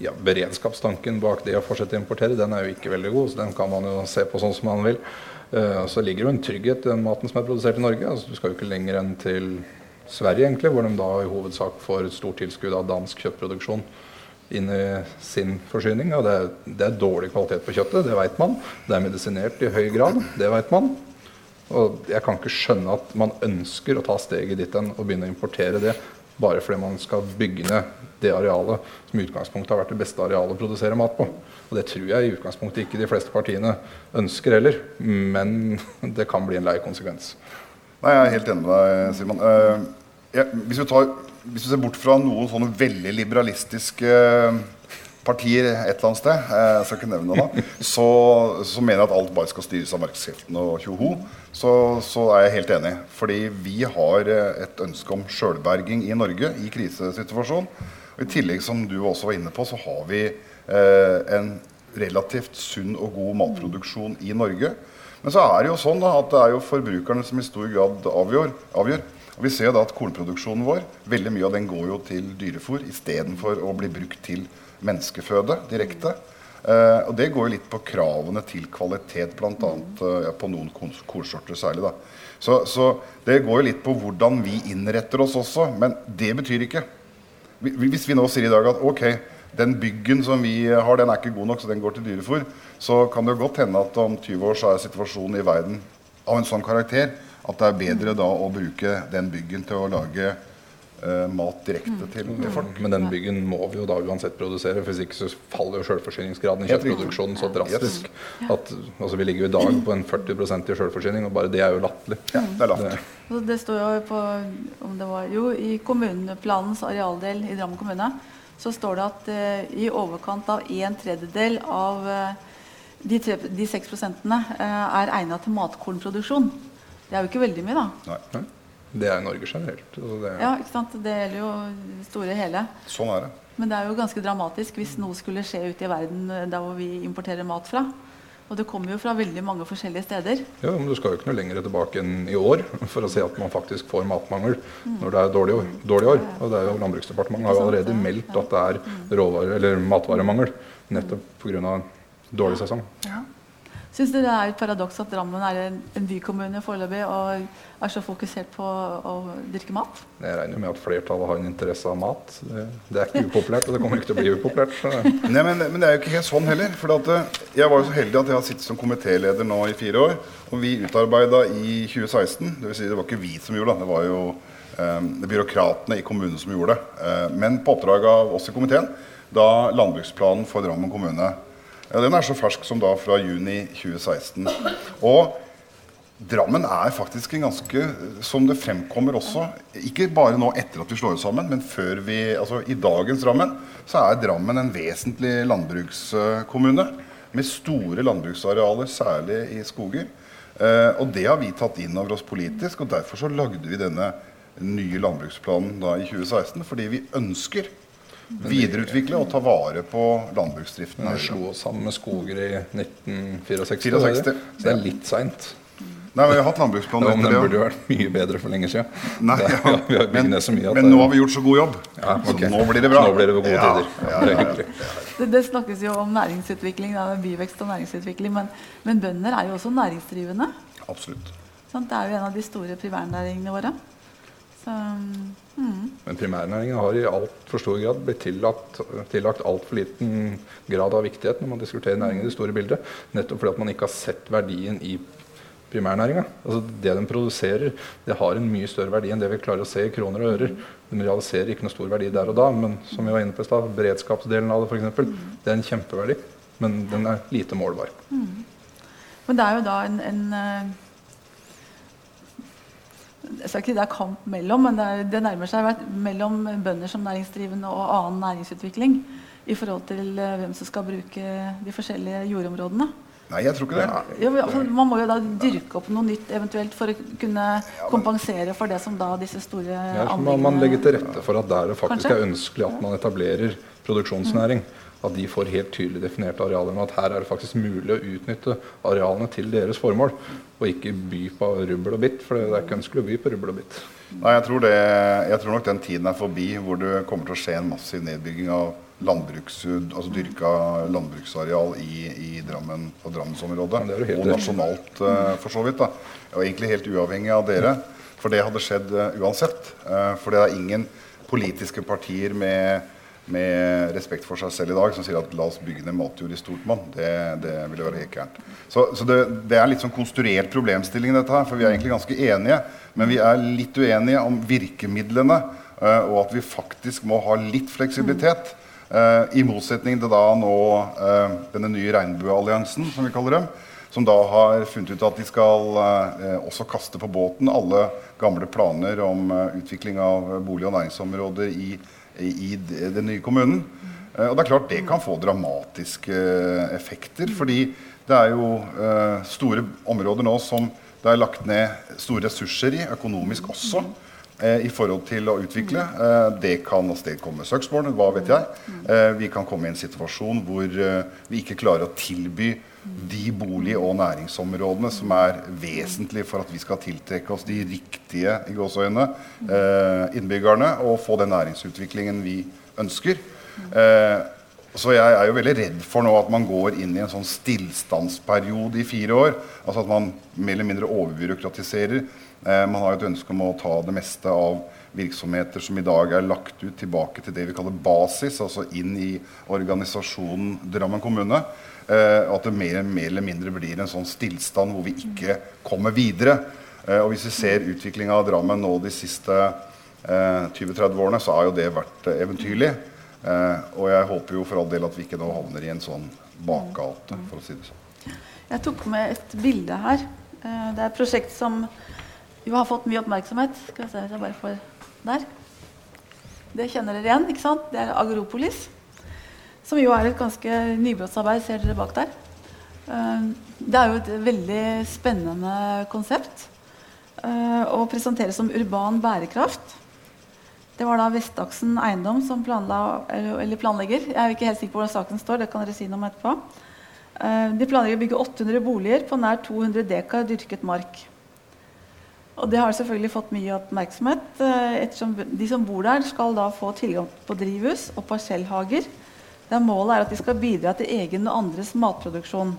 ja, beredskapstanken bak det å fortsette å importere, den er jo ikke veldig god. Så den kan man jo se på sånn som man vil. Eh, så ligger det jo en trygghet i den maten som er produsert i Norge. Altså, du skal jo ikke lenger enn til Sverige, egentlig, hvor de da i hovedsak får et stort tilskudd av dansk kjøttproduksjon inn i sin forsyning. Og det er, det er dårlig kvalitet på kjøttet, det vet man. Det er medisinert i høy grad, det vet man. Og jeg kan ikke skjønne at man ønsker å ta steget dit hen og begynne å importere det bare fordi man skal bygge ned det arealet som i utgangspunktet har vært det beste arealet å produsere mat på. Og det tror jeg i utgangspunktet ikke de fleste partiene ønsker heller, men [LAUGHS] det kan bli en lei konsekvens. Nei, Jeg er helt enig med deg, Simon. Uh, ja, hvis, vi tar, hvis vi ser bort fra noen sånne veldig liberalistiske partier et eller annet sted, eh, jeg skal ikke nevne det så, så mener jeg at alt bare skal styres av markedskreftene og tjoho. Så, så er jeg helt enig. Fordi vi har eh, et ønske om sjølberging i Norge i krisesituasjon. Og I tillegg, som du også var inne på, så har vi eh, en relativt sunn og god matproduksjon i Norge. Men så er det jo sånn da, at det er jo forbrukerne som i stor grad avgjør. avgjør. Og Vi ser jo da at kornproduksjonen vår veldig mye av den går jo til dyrefôr istedenfor å bli brukt til menneskeføde direkte. Uh, og Det går jo litt på kravene til kvalitet, bl.a. Uh, ja, på noen kor- korsorter særlig. da. Så, så det går jo litt på hvordan vi innretter oss også. Men det betyr ikke Hvis vi nå sier i dag at ok, den byggen som vi har, den er ikke god nok, så den går til dyrefôr, så kan det jo godt hende at om 20 år så er situasjonen i verden av en sånn karakter at det er bedre da å bruke den byggen til å lage eh, mat direkte til, til folk. Men den byggen må vi jo da uansett produsere, hvis ikke så faller jo selvforsyningsgraden i kjøttproduksjonen så drastisk at altså, vi ligger jo i dag på en 40% i selvforsyning, og bare det er jo latterlig. Ja, det er. Det- det står jo på om det var, jo, I kommuneplanens arealdel i Drammen kommune så står det at eh, i overkant av en tredjedel av eh, de, tre, de 6 prosentene eh, er egnet til matkornproduksjon. Det er jo ikke veldig mye, da. Nei, Det er Norge generelt. og Det, Ja, ikke sant? Det gjelder jo det store hele. sånn er det. Men det er jo ganske dramatisk hvis noe skulle skje ute i verden eh, der hvor vi importerer mat fra. Og det kommer jo fra veldig mange forskjellige steder. Ja, men Du skal jo ikke noe lenger tilbake enn i år for å se at man faktisk får matmangel når det er dårlig år. Dårlig år. Og det er jo Landbruksdepartementet har jo allerede meldt at det er råvare, eller matvaremangel nettopp pga. dårlig sesong. Syns dere det er et paradoks at Drammen er en, en bykommune foreløpig og er så fokusert på å dyrke mat? Jeg regner med at flertallet har en interesse av mat. Det, det er ikke upopulært, og det kommer ikke til å bli upopulært. Nei, men, men det er jo ikke helt sånn heller. For at, eh, jeg var jo så heldig at jeg har sittet som komitéleder nå i fire år. Og vi utarbeida i 2016 Det vil si det var ikke vi som gjorde det, det var jo eh, byråkratene i kommunen som gjorde det. Eh, men på oppdrag av oss i komiteen, da landbruksplanen for Drammen kommune. Ja, den er så fersk som da fra juni 2016. Og Drammen er faktisk en ganske, som det fremkommer også, ikke bare nå etter at vi slår oss sammen, men før vi, altså i dagens Drammen, så er Drammen en vesentlig landbrukskommune. Med store landbruksarealer, særlig i skoger. Eh, og det har vi tatt inn over oss politisk, og derfor så lagde vi denne nye landbruksplanen da i 2016. Fordi vi ønsker videreutvikle og ta vare på landbruksdriften. Vi slo oss sammen med Skoger i 1964, 64, det det? så det er litt seint. Nei, Vi har hatt landbruksplan [LAUGHS] Ja, men den det. burde jo vært mye bedre for lenge siden. Nei, [LAUGHS] Det- ja. [LAUGHS] vi har Men, ned så mye at men det- nå har vi gjort så god jobb, Ja, okay. så nå blir det bra. Nå blir det gode tider. ja, det ja, er ja. Det, det snakkes jo om næringsutvikling, da, byvekst og næringsutvikling, men, men bønder er jo også næringsdrivende. Absolutt. Sånn, Det er jo en av de store primærnæringene våre. Så, mm. Men primærnæringen har i altfor stor grad blitt tillagt, tillagt altfor liten grad av viktighet når man diskuterer næringen i det store bildet. Nettopp fordi at man ikke har sett verdien i primærnæringa. Altså det den produserer, det har en mye større verdi enn det vi klarer å se i kroner og ører. Den realiserer ikke noe stor verdi der og da, men som vi var inne på i stad, beredskapsdelen av det f.eks., det er en kjempeverdi. Men den er lite målbar. Men det er jo da en, en eh, Jeg skal ikke si det er kamp mellom, men det, er, det nærmer seg vet, mellom bønder som næringsdrivende og annen næringsutvikling i forhold til eh, hvem som skal bruke de forskjellige jordområdene. Nei, jeg tror ikke det. Ja, man må jo da dyrke opp noe nytt eventuelt for å kunne kompensere for det som da disse store Ja, man legger til rette for at der det faktisk Kanskje? er ønskelig at man etablerer produksjonsnæring, at de får helt tydelig definerte arealer. Men at her er det faktisk mulig å utnytte arealene til deres formål, og ikke by på rubbel og bitt. For det er ikke ønskelig å by på rubbel og bitt. Nei, jeg tror, det, jeg tror nok den tiden er forbi hvor det kommer til å skje en massiv nedbygging av landbruks, altså dyrka landbruksareal i, i Drammen og Drammensområdet. Ja, og nasjonalt, uh, for så vidt. da. Og egentlig helt uavhengig av dere. For det hadde skjedd uh, uansett. Uh, for det er ingen politiske partier med, med respekt for seg selv i dag som sier at la oss bygge ned matjord i stort monn. Det, det ville være helt gærent. Så, så det, det er litt sånn konstruert problemstilling, dette her. For vi er egentlig ganske enige. Men vi er litt uenige om virkemidlene, eh, og at vi faktisk må ha litt fleksibilitet. Eh, I motsetning til da nå eh, denne nye regnbuealliansen, som vi kaller dem. Som da har funnet ut at de skal eh, også kaste på båten alle gamle planer om eh, utvikling av bolig- og næringsområder i, i, den nye kommunen. Eh, og det er klart det kan få dramatiske eh, effekter. Fordi det er jo eh, store områder nå som det er lagt ned store ressurser i, økonomisk også eh, i forhold til å utvikle. Eh, det kan avstedkomme søksmål, hva vet jeg. Vi kan komme i en situasjon hvor vi ikke klarer å tilby de bolig- og næringsområdene som er vesentlige for at vi skal tiltrekke oss de riktige i gåseøyne, eh, innbyggerne og få den næringsutviklingen vi ønsker. Eh, så jeg er jo veldig redd for nå at man går inn i en sånn stillstandsperiode i fire år. Altså at man mer eller mindre overbyråkratiserer. Eh, man har jo et ønske om å ta det meste av virksomheter som i dag er lagt ut, tilbake til det vi kaller basis, altså inn i organisasjonen Drammen kommune. Eh, og at det mer, mer eller mindre blir en sånn stillstand hvor vi ikke kommer videre. Eh, og hvis vi ser utviklinga av Drammen nå de siste eh, 20-30 årene, så har jo det vært eh, eventyrlig. Eh, og jeg håper jo for all del at vi ikke nå havner i en sånn bakgate, for å si det sånn. Jeg tok med et bilde her. Eh, Det er et prosjekt som jo har fått mye oppmerksomhet. Skal vi se, jeg bare får Der. Det kjenner dere igjen, ikke sant? Det er Agropolis. Som jo er et ganske nybrottsarbeid, ser dere bak der. Eh, Det er jo et veldig spennende konsept. eh, Å presentere som urban bærekraft. Det var da Vestaksen Eiendom som planla, eller planlegger. Jeg er ikke helt sikker på hvordan saken står, det kan dere si noe om etterpå. Eh, De planlegger å bygge 800 boliger på nær 200 dekar dyrket mark. Og det har selvfølgelig fått mye oppmerksomhet, ettersom de som bor der, skal da få tilgang på drivhus og parsellhager. Der målet er at de skal bidra til egen og andres matproduksjon.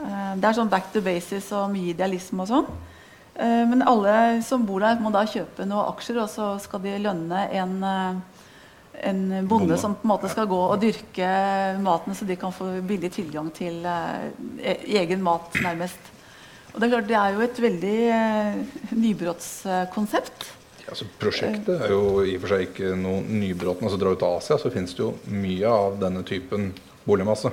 Eh, Det er sånn back to basis og mye idealisme og sånn. Eh, Men alle som bor der, må da kjøpe noen aksjer, og så skal de lønne en, eh, en bonde, som på en måte skal gå og dyrke maten, så de kan få billig tilgang til e- egen mat, nærmest. Og det er klart, det er jo et veldig nybrottskonsept. Altså, prosjektet er jo i og for seg ikke noe nybråten. Altså, drar du til Asia, så finnes det jo mye av denne typen boligmasse.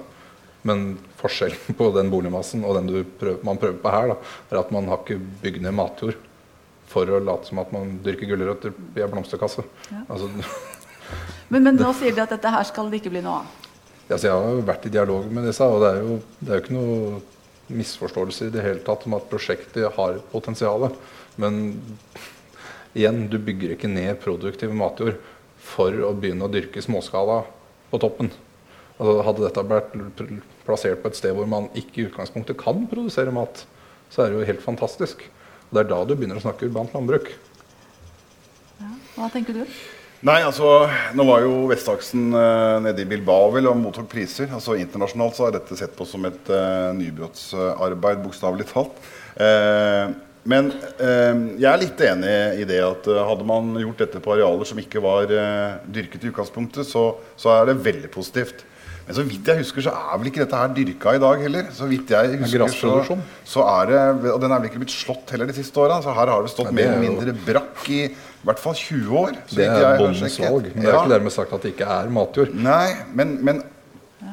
Men forskjellen på den boligmassen og den du prøver, man prøver på her, da, er at man har ikke bygd ned matjord for å late som at man dyrker gulrøtter i en blomsterkasse. Ja. Altså, [LAUGHS] Men, men nå sier de at dette her skal det ikke bli noe av. jeg har jo vært i dialog med disse, og det er jo, det er jo ikke noe misforståelse i det hele tatt om at prosjektet har et potensial. Men igjen, du bygger ikke ned produktiv matjord for å begynne å dyrke småskala på toppen. Altså, hadde dette vært plassert på et sted hvor man ikke i utgangspunktet kan produsere mat, så er det jo helt fantastisk. Og det er da du begynner å snakke urbant landbruk. Ja. Hva tenker du? Nei, altså, Nå var jo Vestaksen eh, nede i Bilbao vel, og mottok priser. altså Internasjonalt så er dette sett på som et eh, nybrottsarbeid, bokstavelig talt. Uh, men jeg er litt enig i det at hadde man gjort dette på arealer som ikke var dyrket i utgangspunktet, så, så er det veldig positivt. Men så vidt jeg husker, så er vel ikke dette her dyrka i dag heller. Så vidt jeg husker, så, så er det, Og den er vel ikke blitt slått heller de siste åra. Så her har det stått mer eller mindre brakk i i hvert fall 20 år. det er bondens valg. Men det er ikke dermed sagt at det ikke er matjord. Nei, men, men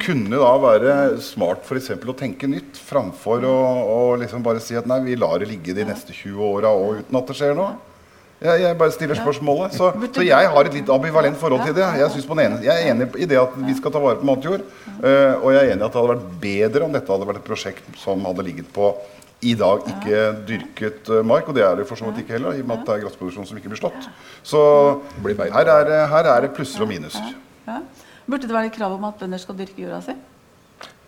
kunne da være smart f.eks. å tenke nytt, framfor å, å liksom bare si at nei, vi lar det ligge de neste 20 åra uten at det skjer noe? Jeg, jeg, bare stiller spørsmålet. Så, så, jeg har et litt ambivalent forhold til det. Jeg, ene, jeg, er enig i det at vi skal ta vare på matjord. Uh, og jeg er enig i at det hadde vært bedre om dette hadde vært et prosjekt som hadde ligget på i dag ikke dyrket uh, mark. Og det er det for så vidt ikke heller, i og med at det er gressproduksjon som ikke blir slått. Så her er, her er det plusser og minuser. Burde det være et krav om at bønder skal dyrke jorda si?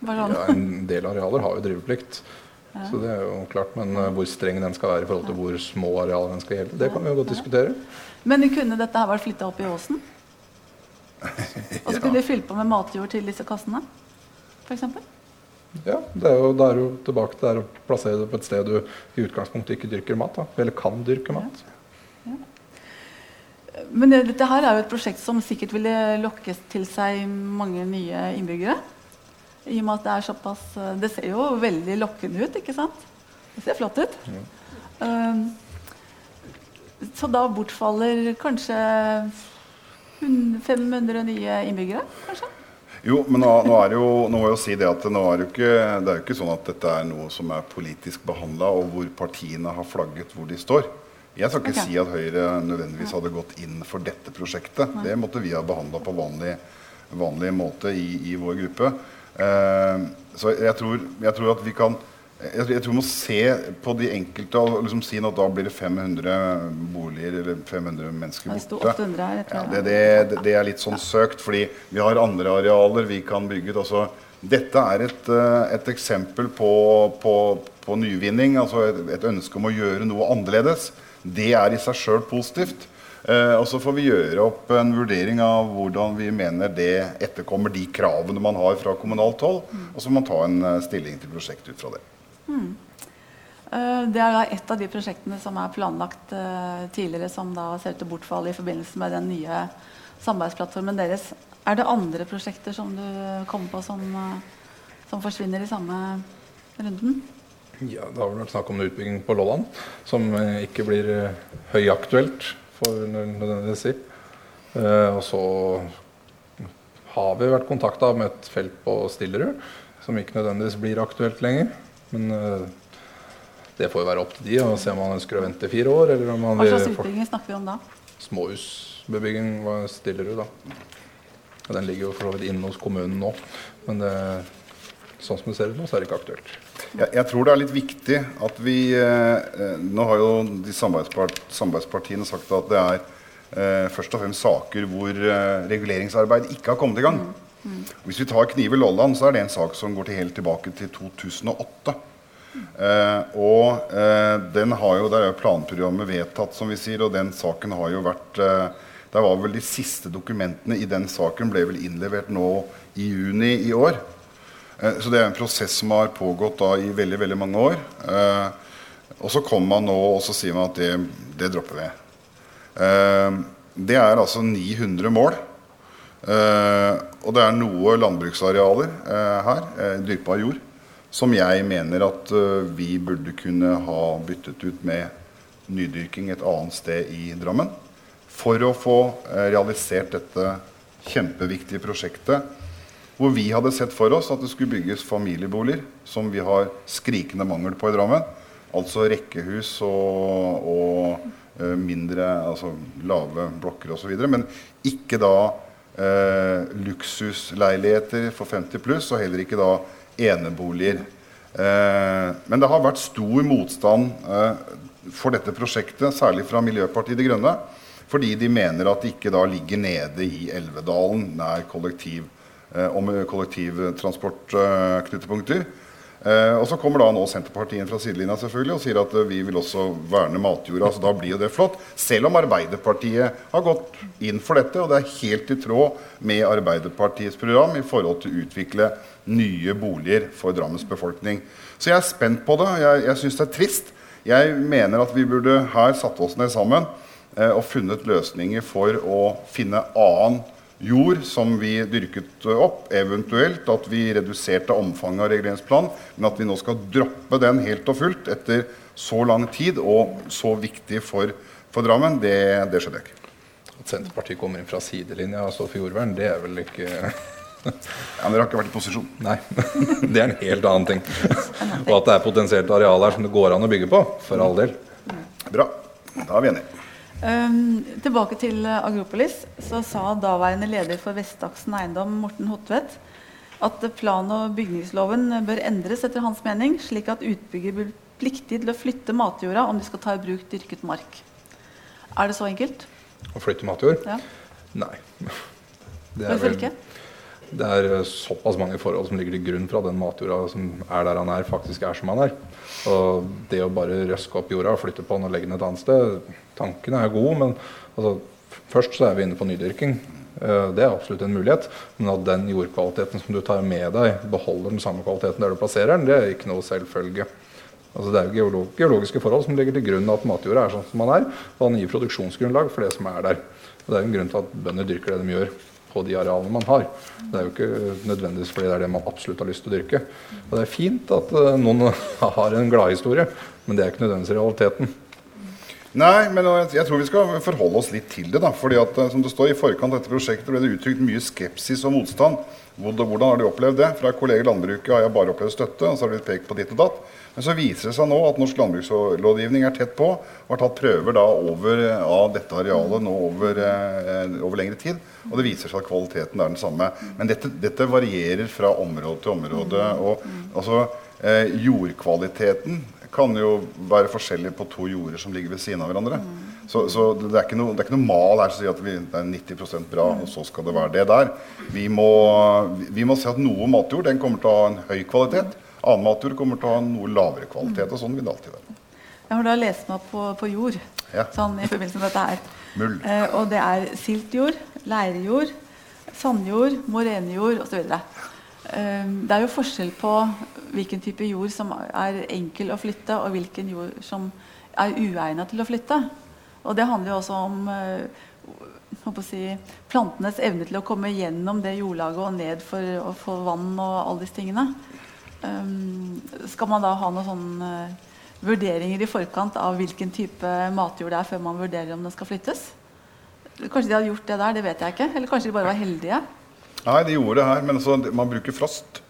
Ja, en del arealer har jo driveplikt. Så det er jo klart, Men uh, hvor streng den skal være i forhold til hvor små arealer den skal gjelde, det kan vi jo godt diskutere. Men kunne dette her vært flytta opp i åsen? [LAUGHS] Og så kunne vi fylt på med matjord til disse kassene? For eksempel? ja, det er jo, da er jo tilbake til å plassere det på et sted du i utgangspunktet ikke dyrker mat. Da, eller kan dyrke mat. Ja. Ja. Men dette her er jo et prosjekt som sikkert ville lokke til seg mange nye innbyggere. I og med at det er såpass eh, Det ser jo veldig lokkende ut, ikke sant? Det ser flott ut. Ja. Uh, så da bortfaller kanskje 500 nye innbyggere, kanskje? Jo, men nå, nå, er det jo, nå må jeg jo si det at nå er det, ikke, det er jo ikke sånn at dette er noe som er politisk behandla, og hvor partiene har flagget hvor de står. Jeg skal ikke okay. si at Høyre nødvendigvis hadde gått inn for dette prosjektet. Nei. Det måtte vi ha behandla på vanlig, vanlig måte i, i, vår gruppe. Eh, så jeg tror, jeg tror, at vi kan jeg, jeg tror vi må se på de enkelte og liksom si at da blir det 500 boliger eller 500 mennesker borte. Ja, det, det, det, er litt sånn søkt, fordi vi har andre arealer vi kan bygge. Altså, dette er et, eh, et eksempel på, på, på nyvinning, altså et, et, ønske om å gjøre noe annerledes. Det er i seg sjøl positivt. Eh, og så får vi gjøre opp en vurdering av hvordan vi mener det etterkommer de kravene man har fra kommunalt hold. Og så må man ta en uh, stilling til prosjektet ut fra det. Mm. Uh, det er da et av de prosjektene som er planlagt tidligere, som da ser ut til bortfall i forbindelse med den nye samarbeidsplattformen deres. Er det andre prosjekter som du kommer på som, som forsvinner i samme runden? Ja, Det har vel vært snakk om utbygging på Lolland, som ikke blir høyaktuelt for nødvendigvis si. Eh, og så har vi vært kontakta med et felt på Stillerud som ikke nødvendigvis blir aktuelt lenger. Men eh, det får jo være opp til de å se om man ønsker å vente fire år. Eller om man Hva slags utbygging snakker vi om da? Småhusbebygging var Stillerud, da. Den ligger jo for så vidt inne hos kommunen nå. Men det, sånn som det ser ut nå, så er det ikke aktuelt. Jeg, jeg, tror det er litt viktig at vi eh, Nå har jo de samarbeidspart, samarbeidspartiene sagt at det er eh, først og fremst saker hvor eh, reguleringsarbeid ikke har kommet i gang. Mm. Mm. Hvis vi tar Knive Lolland, så er det en sak som går til helt tilbake til 2008. Eh, og eh, den har jo, Der er jo planprogrammet vedtatt, som vi sier, og den saken har jo vært eh, der var vel De siste dokumentene i den saken ble vel innlevert nå i juni i år. Eh, så det er en prosess som har pågått da i veldig veldig mange år. Eh, og så kommer man nå og så sier man at det, det dropper vi. Eh, det er altså 900 mål. og det er noe landbruksarealer her, dyrkbar jord, som jeg mener at vi burde kunne ha byttet ut med nydyrking et annet sted i Drammen. For å få realisert dette kjempeviktige prosjektet hvor vi hadde sett for oss at det skulle bygges familieboliger, som vi har skrikende mangel på i Drammen. Altså rekkehus og, og uh, mindre, altså lave blokker osv. Men ikke da eh, luksusleiligheter for 50 pluss, og heller ikke da eneboliger. Eh, men det har vært stor motstand for dette prosjektet, særlig fra Miljøpartiet De Grønne. Fordi de mener at det ikke da ligger nede i Elvedalen nær kollektiv, eh, om kollektivtransportknutepunkter. Eh, og så kommer da nå Senterpartiet fra sidelinja selvfølgelig og sier at eh, vi vil også verne matjorda. så da blir jo det flott. Selv om Arbeiderpartiet har gått inn for dette, og det er helt i tråd med Arbeiderpartiets program i forhold til å utvikle nye boliger for Drammens befolkning. Så jeg er spent på det. Jeg, jeg syns det er trist. Jeg mener at vi burde her satt oss ned sammen eh, og funnet løsninger for å finne annen jord som vi dyrket opp, eventuelt at vi reduserte omfanget av reguleringsplanen, men at vi nå skal droppe den helt og fullt etter så lang tid og så viktig for, for Drammen, det, det skjønner jeg ikke. At Senterpartiet kommer inn fra sidelinja og står for jordvern, det er vel ikke ja, dere har ikke vært i posisjon? Nei. [LAUGHS] Det er en helt annen ting. Og at det er potensielt areal her som det går an å bygge på. For all del. Bra. Da er vi enige. Um, tilbake til Agropolis. Så sa daværende leder for Vestaksen Eiendom, Morten Hotvedt, at plan- og bygningsloven bør endres etter hans mening, slik at utbygger blir pliktig til å flytte matjorda om de skal ta i bruk dyrket mark. Er det så enkelt? Å flytte matjord? Ja. Nei. Det Hvorfor ikke? Det er såpass mange forhold som ligger til grunn for at den matjorda som er der han er, faktisk er som han er. Og det å bare røske opp jorda og flytte på den og legge den et annet sted Tanken er god, men altså, først så er vi inne på nydyrking. Eh, det er absolutt en mulighet. Men at den jordkvaliteten som du tar med deg, beholder den samme kvaliteten der du plasserer den, det er ikke noe selvfølge. Altså det er jo geologiske forhold som ligger til grunn at matjorda er sånn som den er. Og den gir produksjonsgrunnlag for det som er der. Og Det er en grunn til at bønder dyrker det de gjør på de arealene man har. Det er jo ikke nødvendigvis fordi det er det man absolutt har lyst til å dyrke. Og det er fint at uh, noen [LAUGHS] har en gladhistorie, men det er ikke nødvendigvis realiteten. Nei, men jeg, tror vi skal forholde oss litt til det. da, fordi at eh, som det står I forkant av dette prosjektet ble det uttrykt mye skepsis og motstand. Hvordan har de opplevd det? Fra kolleger i landbruket har jeg bare opplevd støtte. og så har det blitt pekt på ditt og datt. Men så viser det seg nå at norsk landbrukslovgivning er tett på og har tatt prøver da over eh, av dette arealet nå over, eh, over lengre tid. Og det viser seg at kvaliteten er den samme. Men dette, dette varierer fra område til område. og altså eh, Jordkvaliteten kan jo være forskjellig på to jorder som ligger ved siden av hverandre. Mm. Så, så det, er ikke noe, det er ikke noe mal her som sier at vi, det er 90% bra, og så skal det være det der. Vi må, vi må se at noe matjord den kommer til å ha en høy kvalitet. Annen matjord kommer til å ha en noe lavere kvalitet. og sånn vil det alltid være. Jeg har da lest meg opp på, på jord ja. sånn i forbindelse med dette her. Mull. Eh, og det er siltjord, leirjord, sandjord, morenejord osv. Um, det er jo forskjell på hvilken type jord som er enkel å flytte, og hvilken jord som er uegnet til å flytte. Og det handler jo også om uh, si, plantenes evne til å komme gjennom det jordlaget og ned for å få vann og alle disse tingene. Um, skal man da ha noen sånne uh, vurderinger i forkant av hvilken type matjord det er, før man vurderer om den skal flyttes? Kanskje de hadde gjort det der, det vet jeg ikke. Eller kanskje de bare var heldige. Nei, de gjorde det her, men altså, man bruker frost.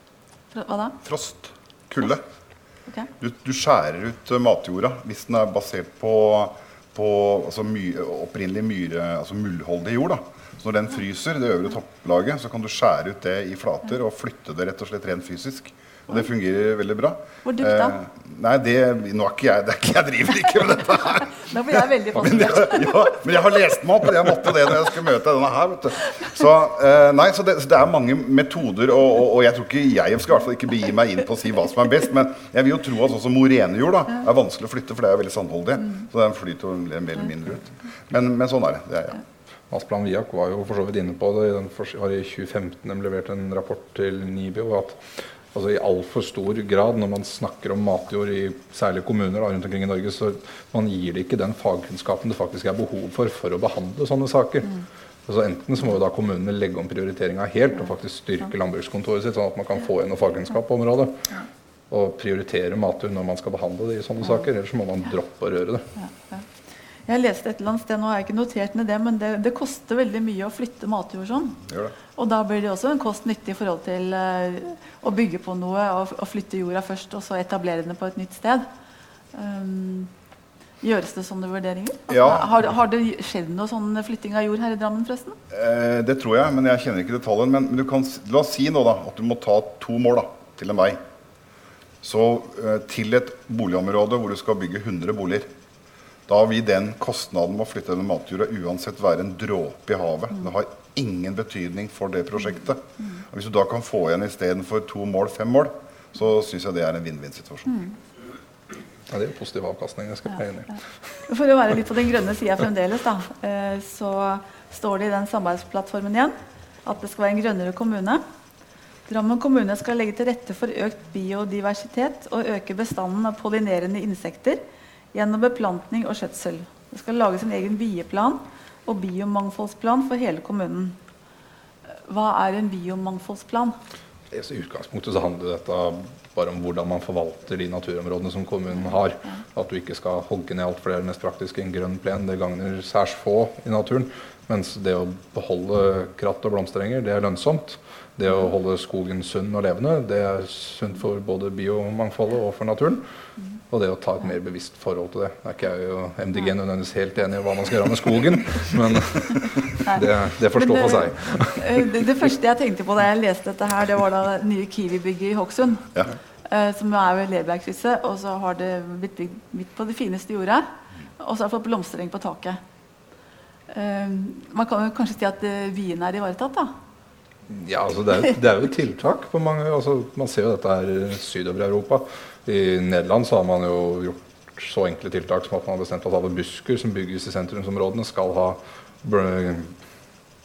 Hva da? Frost. Kulde. Okay. Du, du, skjærer ut uh, matjorda hvis den er basert på, på altså, my, opprinnelig myre, altså mullholdig jord. da. Så når den fryser, det øvre topplaget, så kan du skjære ut det i flater og flytte det rett og slett rent fysisk. Og det fungerer veldig bra. Hvor dypt da? Eh, nei, det, nå er ikke jeg, det er ikke, jeg driver ikke med dette her. [LAUGHS] Nå blir jeg veldig [LAUGHS] fascinert. Men, ja, men jeg har lest meg opp, og jeg måtte det når jeg skulle møte denne her. vet du. Så, eh, nei, så, det, så det, er mange metoder, og, og, og, jeg tror ikke jeg skal i hvert fall ikke begi meg inn på å si hva som er best. Men jeg vil jo tro at sånn som morene gjorde, da, er vanskelig å flytte, for det er jo veldig sandholdig. Mm. Så den flyter jo mer eller mindre ut. Men, men sånn er det. det er, ja. Asplan Viak var jo for så vidt inne på det. Den var i 2015 de leverte en rapport til NIBIO at altså i altfor stor grad når man snakker om matjord i særlige kommuner da, rundt omkring i Norge, så man gir det ikke den fagkunnskapen det faktisk er behov for for å behandle sånne saker. Mm. Altså Enten så må jo da kommunene legge om prioriteringa helt og faktisk styrke landbrukskontoret sitt, sånn at man kan få inn noe fagkunnskap på området. Og prioritere matjord når man skal behandle det i sånne saker. Ellers så må man droppe å røre det. Jeg leste et eller annet sted, nå har jeg ikke notert ned det, men det, det koster veldig mye å flytte matjord sånn. Og da blir det også en kost-nytte i forhold til uh, å bygge på noe og, og, flytte jorda først, og så etablere den på et nytt sted. Um, gjøres det sånne vurderinger? Ja. Har, har, det skjedd noe sånn flytting av jord her i Drammen, forresten? Eh, det tror jeg, men jeg kjenner ikke detaljen. Men, men kan, la oss si nå da, at du må ta to mål da, til en vei. Så eh, til et boligområde hvor du skal bygge 100 boliger Da vil den kostnaden med å flytte denne matjorda uansett være en dråpe i havet. Det har ingen betydning for det prosjektet. Og hvis du da kan få igjen istedenfor to mål, fem mål, så syns jeg det er en vinn-vinn-situasjon. Ja, det er jo positiv avkastning. Jeg skal være enig i. For å være litt på den grønne sida fremdeles, da, eh, så står det i den samarbeidsplattformen igjen at det skal være en grønnere kommune. Drammen kommune skal legge til rette for økt biodiversitet og øke bestanden av pollinerende insekter gjennom beplantning og skjøtsel. Det skal lages en egen bieplan og biomangfoldsplan for hele kommunen. Hva er en biomangfoldsplan? I utgangspunktet så handler dette bare om hvordan man forvalter de naturområdene som kommunen har. At du ikke skal hogge ned alt, for det er det mest praktiske. En grønn plen det gagner særs få i naturen. Mens det å beholde kratt og blomsterenger, det er lønnsomt. Det å holde skogen sunn og levende, det er sunt for både biomangfoldet og for naturen. Og det å ta et mer bevisst forhold til det. Det er ikke jeg og MDG nødvendigvis helt enig i hva man skal gjøre med skogen, men [LAUGHS] det, det får stå for seg. Eh, det, det første jeg tenkte på da jeg leste dette her, det var da det nye Kiwi-bygget i Hokksund. Ja. eh, Som er ved Lerbergkrysset. Og så har det blitt bygd midt på det fineste jordet. Og så har det fått blomstereng på taket. Eh, Man kan jo kanskje si at vien er ivaretatt, da. Ja, altså det, er, det er jo tiltak på mange altså Man ser jo dette her sydover i Europa. I Nederland så har man jo gjort så enkle tiltak som at man har bestemt at alle busker som bygges i sentrumsområdene, skal ha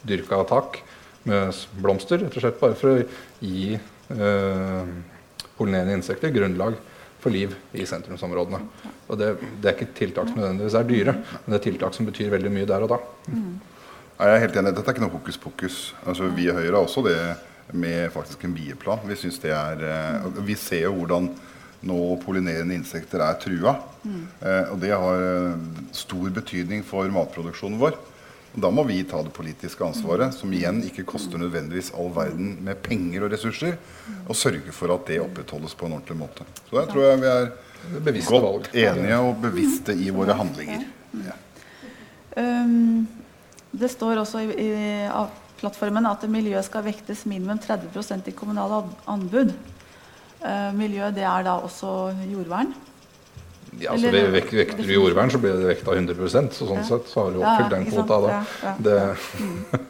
dyrka tak med blomster. Rett og slett bare for å gi eh, pollinerende insekter grunnlag for liv i sentrumsområdene. Og det, det er ikke tiltak som nødvendigvis er dyre, men det er tiltak som betyr veldig mye der og da. Ja, Jeg er helt enig. Dette er ikke noe hokus pokus. Altså, vi i Høyre har også det med faktisk en bieplan. Vi, synes det er, eh, vi ser jo hvordan nå pollinerende insekter er trua. Eh, og det har eh, stor betydning for matproduksjonen vår. Og da må vi ta det politiske ansvaret, som igjen ikke koster nødvendigvis all verden med penger og ressurser, og sørge for at det opprettholdes på en ordentlig måte. Så der tror jeg vi er er bevisste godt valg. enige og bevisste i våre handlinger. Ja. Um, det står også i, i plattformen at miljøet skal vektes minimum 30% i kommunale anbud. Uh, miljø, det er da også jordvern. Ja, altså Eller- vek Vekter du jordvern, så blir det vekta 100% så sånn Ja. sett så har du Ja, oppfylt den kvota da. Ja, ja. Det,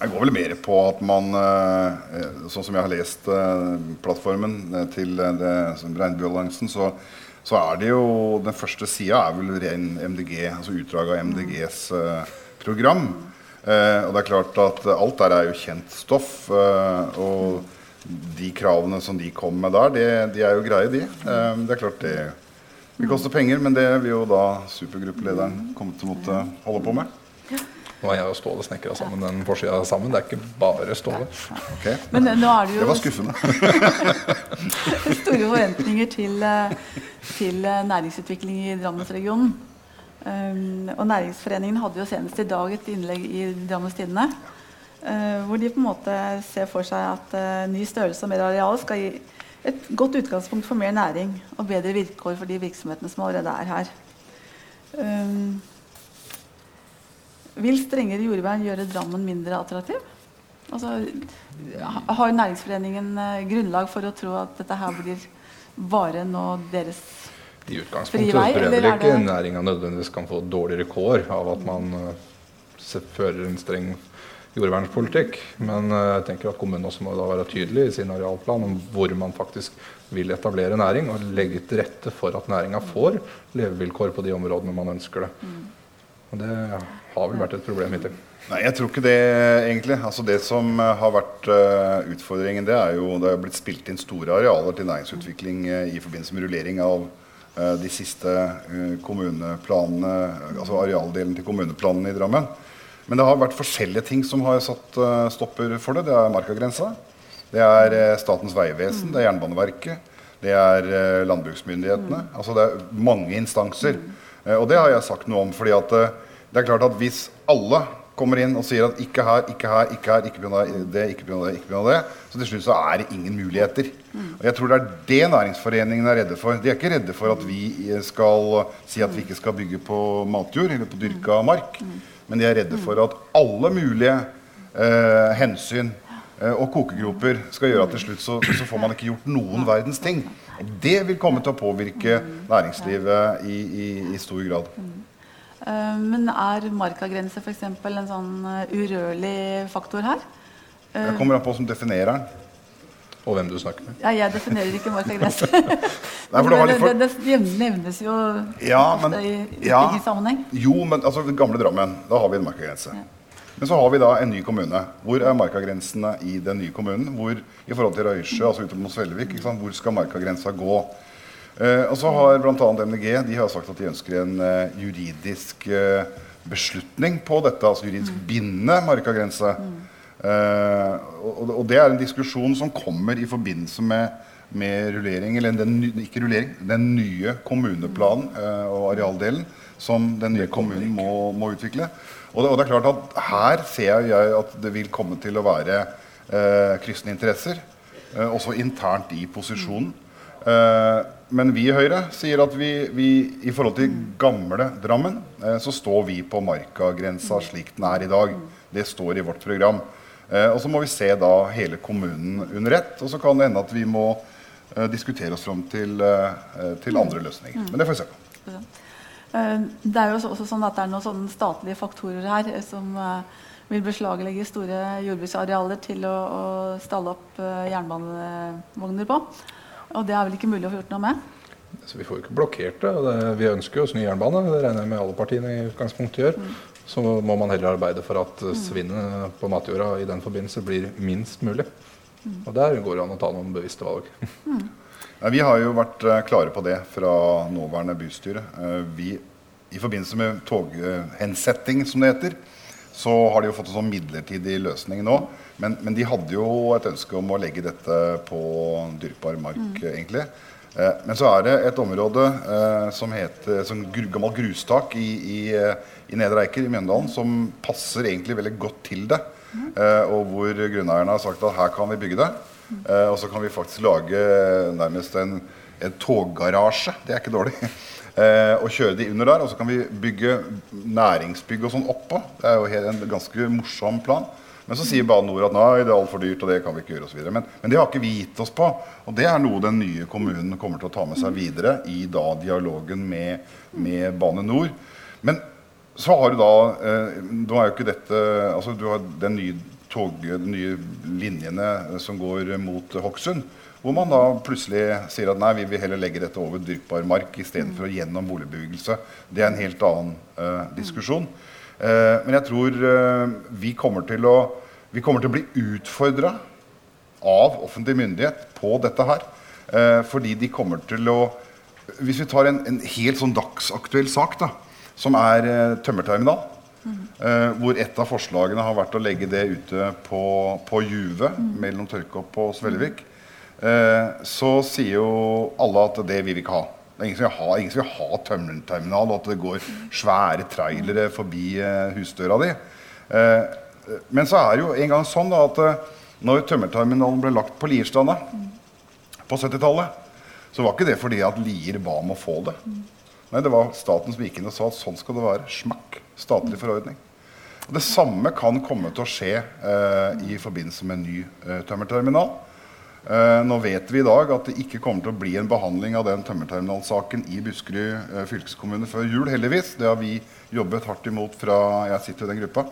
Jeg går vel mer på at man, eh, sånn som jeg har lest eh, plattformen eh, til eh, det, som Regnbuealliansen, så, så er det jo Den første sida er vel ren MDG, altså utdrag av MDGs eh, program. Eh, og det er klart at alt der er jo kjent stoff. eh, og de kravene som de kom med der, de, de er jo greie, de. Eh, det er klart det vil koste penger, men det vil jo da supergruppelederen komme til å måtte holde på med. nå har jeg og Ståle snekra sammen den forsida sammen. Det er ikke bare Ståle. Okay. Men uh, nå er det Det var skuffende. [LAUGHS] store forventninger til, eh, til eh, næringsutvikling i Drammensregionen. Um, og Næringsforeningen hadde jo senest i dag et innlegg i Drammens Tidende. uh, hvor de på en måte ser for seg at uh, ny størrelse og mer areal skal gi et godt utgangspunkt for mer næring og bedre vilkår for de virksomhetene som allerede er her. Um, vil strengere jordvern gjøre Drammen mindre attraktiv? Altså, ha- har Næringsforeningen eh, grunnlag for å tro at dette her blir bare nå deres I utgangspunktet vei, tror jeg vel ikke det- næringa nødvendigvis kan få dårligere kår av at man eh, fører en streng jordvernspolitikk. Men eh, jeg tenker at kommunen også må da være tydelig i sin arealplan om hvor man faktisk vil etablere næring, og legge til rette for at næringa får levevilkår på de områdene man ønsker det. Og det har vel vært et problem hittil. Nei, jeg tror ikke det egentlig. Altså Det som eh, har vært uh, utfordringen, det er jo det er blitt spilt inn store arealer til næringsutvikling uh, i forbindelse med rullering av de siste eh, kommuneplanene, altså arealdelen til kommuneplanene i Drammen. Men det har vært forskjellige ting som har satt eh, stopper for det. Det er markagrensa. Det er eh, Statens vegvesen, det er Jernbaneverket, det er eh, landbruksmyndighetene. Altså det er mange instanser. Eh, og det har jeg sagt noe om. fordi at eh, det er klart at hvis alle kommer inn og sier at ikke her, ikke her, ikke her, ikke pga. det, ikke pga. det, ikke pga. det, så til slutt så er det ingen muligheter. Og jeg tror det er det næringsforeningene er redde for. De er ikke redde for at vi eh, skal si at vi ikke skal bygge på matjord eller på dyrka mark. Men de er redde for at alle mulige eh, hensyn eh, og kokegroper skal gjøre at til slutt så, så får man ikke gjort noen verdens ting. Det vil komme til å påvirke næringslivet i, i, i stor grad. Eh, men er markagrense f.eks. en sånn eh, urørlig faktor her? Det kommer an på som definerer den. Og hvem du snakker med. Ja, jeg definerer ikke markagrense. [LAUGHS] Nei, for det for- det, det nevnes jo Ja, men, i ja, sammenheng. jo, men altså gamle Drammen, da har vi en markagrense. Men så har vi da en ny kommune. Hvor er markagrensene i den nye kommunen? Hvor, I forhold til Røysjø, altså ut mot Svelvik, ikke sant? hvor skal markagrensa gå? Eh, og så har bl.a. MDG de har sagt at de ønsker en eh, juridisk eh, beslutning på dette, altså juridisk bindende markagrense. Eh, og, og det er en diskusjon som kommer i forbindelse med, med rullering, eller den, ikke rullering, den nye kommuneplanen eh, og arealdelen som den nye kommunen må, må utvikle. Og det, og det er klart at her ser jeg at det vil komme til å være eh, kryssende interesser, eh, også internt i posisjonen. Eh, men vi i Høyre sier at vi, vi i forhold til gamle Drammen, eh, så står vi på markagrensa slik den er i dag. Det står i vårt program. Eh, og så må vi se da hele kommunen under ett. Og så kan det hende at vi må eh, diskutere oss fram til, til andre løsninger. Men det får vi se på. Det er jo også- sånn at det er noen sånne statlige faktorer her som vil beslaglegge store jordbruksarealer til å, å stalle opp jernbanevogner på. Og det er vel ikke mulig å få gjort noe med? Så vi får jo ikke blokkert det. det. Vi ønsker jo oss ny jernbane. Det regner jeg med alle partiene i utgangspunktet gjør. Så må man heller arbeide for at eh, svinnet på matjorda i den forbindelse blir minst mulig. Og der går det an å ta noen bevisste valg. Ja, vi har jo vært eh, klare på det fra nåværende bystyre. Eh, vi, I forbindelse med toghensetting, som det heter, så har de jo fått en sånn midlertidig løsning nå. Men, men de hadde jo et ønske om å legge dette på dyrkbar mark, mm. egentlig. Eh, men så er det et område eh, som heter som gru, gammelt grustak i, i, i Nedre Eiker i Mjøndalen, som passer egentlig veldig godt til det. Eh, og hvor grunneierne har sagt at her kan vi bygge det. Eh, og så kan vi faktisk lage nærmest en, en toggarasje. Det er ikke dårlig. Eh, og kjøre de under der. Og så kan vi bygge næringsbygg og sånn oppå. Det er jo en ganske morsom plan. Men så sier Bane NOR at nei, det er altfor dyrt, og det kan vi ikke gjøre osv. Men, men det har ikke vi gitt oss på. Og det er noe den nye kommunen kommer til å ta med seg videre i da dialogen med, med Bane NOR. Men så har du da eh, Nå er jo ikke dette Altså du har den nye tog, de nye linjene eh, som går mot Hokksund. Hvor man da plutselig sier at nei, vi vil heller legge dette over dyrkbar mark istedenfor gjennom boligbebyggelse. Det er en helt annen uh, diskusjon. Uh, men jeg tror uh, vi kommer å vi kommer til å bli utfordra av offentlig myndighet på dette her. Fordi de kommer til å Hvis vi tar en, en helt sånn dagsaktuell sak, da, som er tømmerterminal, Uh, hvor et av forslagene har vært å legge det ute på, på Juve, mellom Tørkopp og Svelvik, så sier jo alle at det vil vi ikke ha. Det er ingen som vil ha, ha tømmerterminal, og at det går svære trailere forbi eh, husdøra di. Eh, men så er det jo en gang sånn da, at eh, når tømmerterminalen ble lagt på Lierstranda på 70-tallet, så var ikke det fordi at Lier ba om å få det. Nei, det var staten som gikk inn og sa at sånn skal det være. Smakk. Statlig forordning. Det samme kan komme til å skje eh, i forbindelse med en ny eh, tømmerterminal. Eh, nå vet vi i dag at det ikke kommer til å bli en behandling av den tømmerterminalsaken i Buskerud eh, fylkeskommune før jul, heldigvis. Det har vi jobbet hardt imot fra jeg sitter i den gruppa.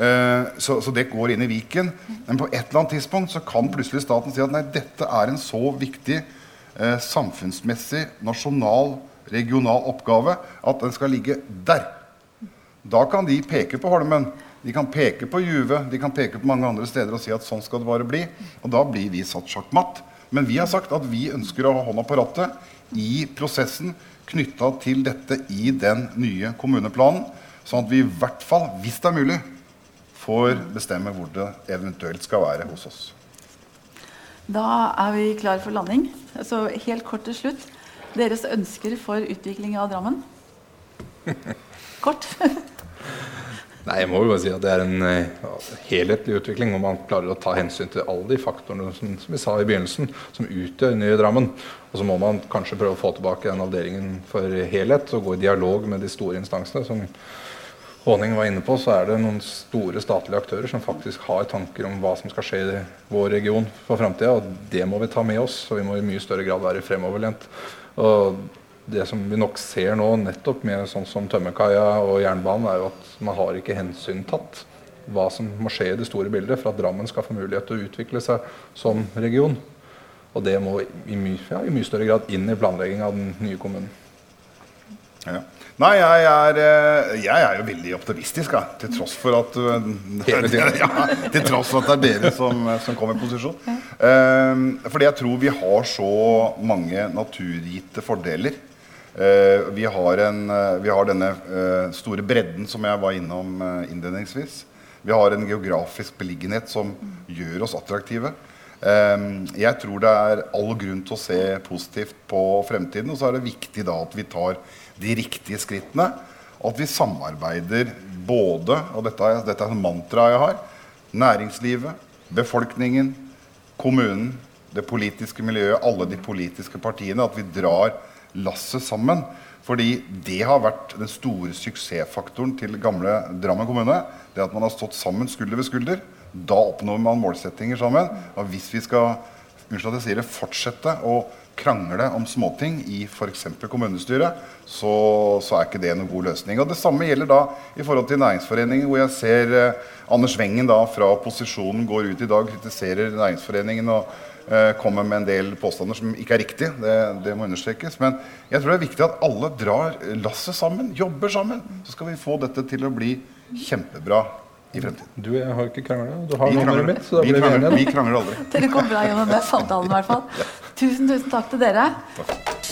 Eh, så, så det går inn i Viken. Men på et eller annet tidspunkt så kan plutselig staten si at nei, dette er en så viktig samfunnsmessig, nasjonal, regional oppgave at den skal ligge der. Da kan de peke på Holmen, de kan peke på Juve, de kan peke på mange andre steder og si at sånn skal det bare bli. Og da blir vi satt sjakkmatt. Men vi har sagt at vi ønsker å ha hånda på rattet i prosessen knytta til dette i den nye kommuneplanen. Sånn at vi i hvert fall, hvis det er mulig, får bestemme hvor det eventuelt skal være hos oss. Da er vi klar for landing. Så helt kort til slutt. Deres ønsker for utvikling av Drammen? [LAUGHS] Kort. [LAUGHS] Nei, jeg må jo bare si at det er en uh, helhetlig utvikling hvor man klarer å ta hensyn til alle de faktorene som, som vi sa i begynnelsen, som utgjør nye Drammen. Og så må man kanskje prøve å få tilbake den avdelingen for helhet og gå i dialog med de store instansene. Som Håning var inne på, så er det noen store statlige aktører som faktisk har tanker om hva som skal skje i vår region for framtida, og det må vi ta med oss. Og vi må i mye større grad være fremoverlent. Og det som vi nok ser nå, nettopp med sånn som tømmerkaia og jernbanen, er jo at man har ikke hensyntatt hva som må skje i det store bildet for at Drammen skal få mulighet til å utvikle seg som region. Og det må i mye, ja, i mye større grad inn i planleggingen av den nye kommunen. Ja. Nei, jeg er, eh, jeg er, jo veldig optimistisk, ja, til tross for at eh, [LAUGHS] ja, Til tross for at det er dere som, som kommer i posisjon. Um, fordi jeg tror vi har så mange naturgitte fordeler. Uh, vi, har en, uh, vi, har denne uh, store bredden som jeg var innom innledningsvis. Vi har en geografisk beliggenhet som gjør oss attraktive. Jeg tror det er all grunn til å se positivt på fremtiden. Og så er det viktig da at vi tar de riktige skrittene. At vi samarbeider både, og dette dette er mantraet jeg har, næringslivet, befolkningen, kommunen, det politiske miljøet, alle de politiske partiene. At vi drar lasset sammen. Fordi det har vært den store suksessfaktoren til gamle Drammen kommune. Det at man har stått sammen skulder ved skulder. Da oppnår man målsettinger sammen. Og hvis vi skal unnskyld at jeg sier det, fortsette å krangle om småting i f.eks. kommunestyret, så, så, er ikke det noen god løsning. Og Det samme gjelder da i forhold til Næringsforeningen, hvor jeg ser eh, Anders Wengen da fra opposisjonen går ut i dag og kritiserer Næringsforeningen og Eh, kommer med en del påstander som ikke er riktige. Det, det, må understrekes. Men jeg tror det er viktig at alle drar lasset sammen, jobber sammen. Så skal vi få dette til å bli kjempebra i fremtiden. Du og jeg har ikke krangla. Du har nummeret mitt, så da blir vi enige. Vi krangler aldri. [LAUGHS] Dere kommer bra gjennom den samtalen, i hvert fall. Tusen, tusen takk til dere. Takk.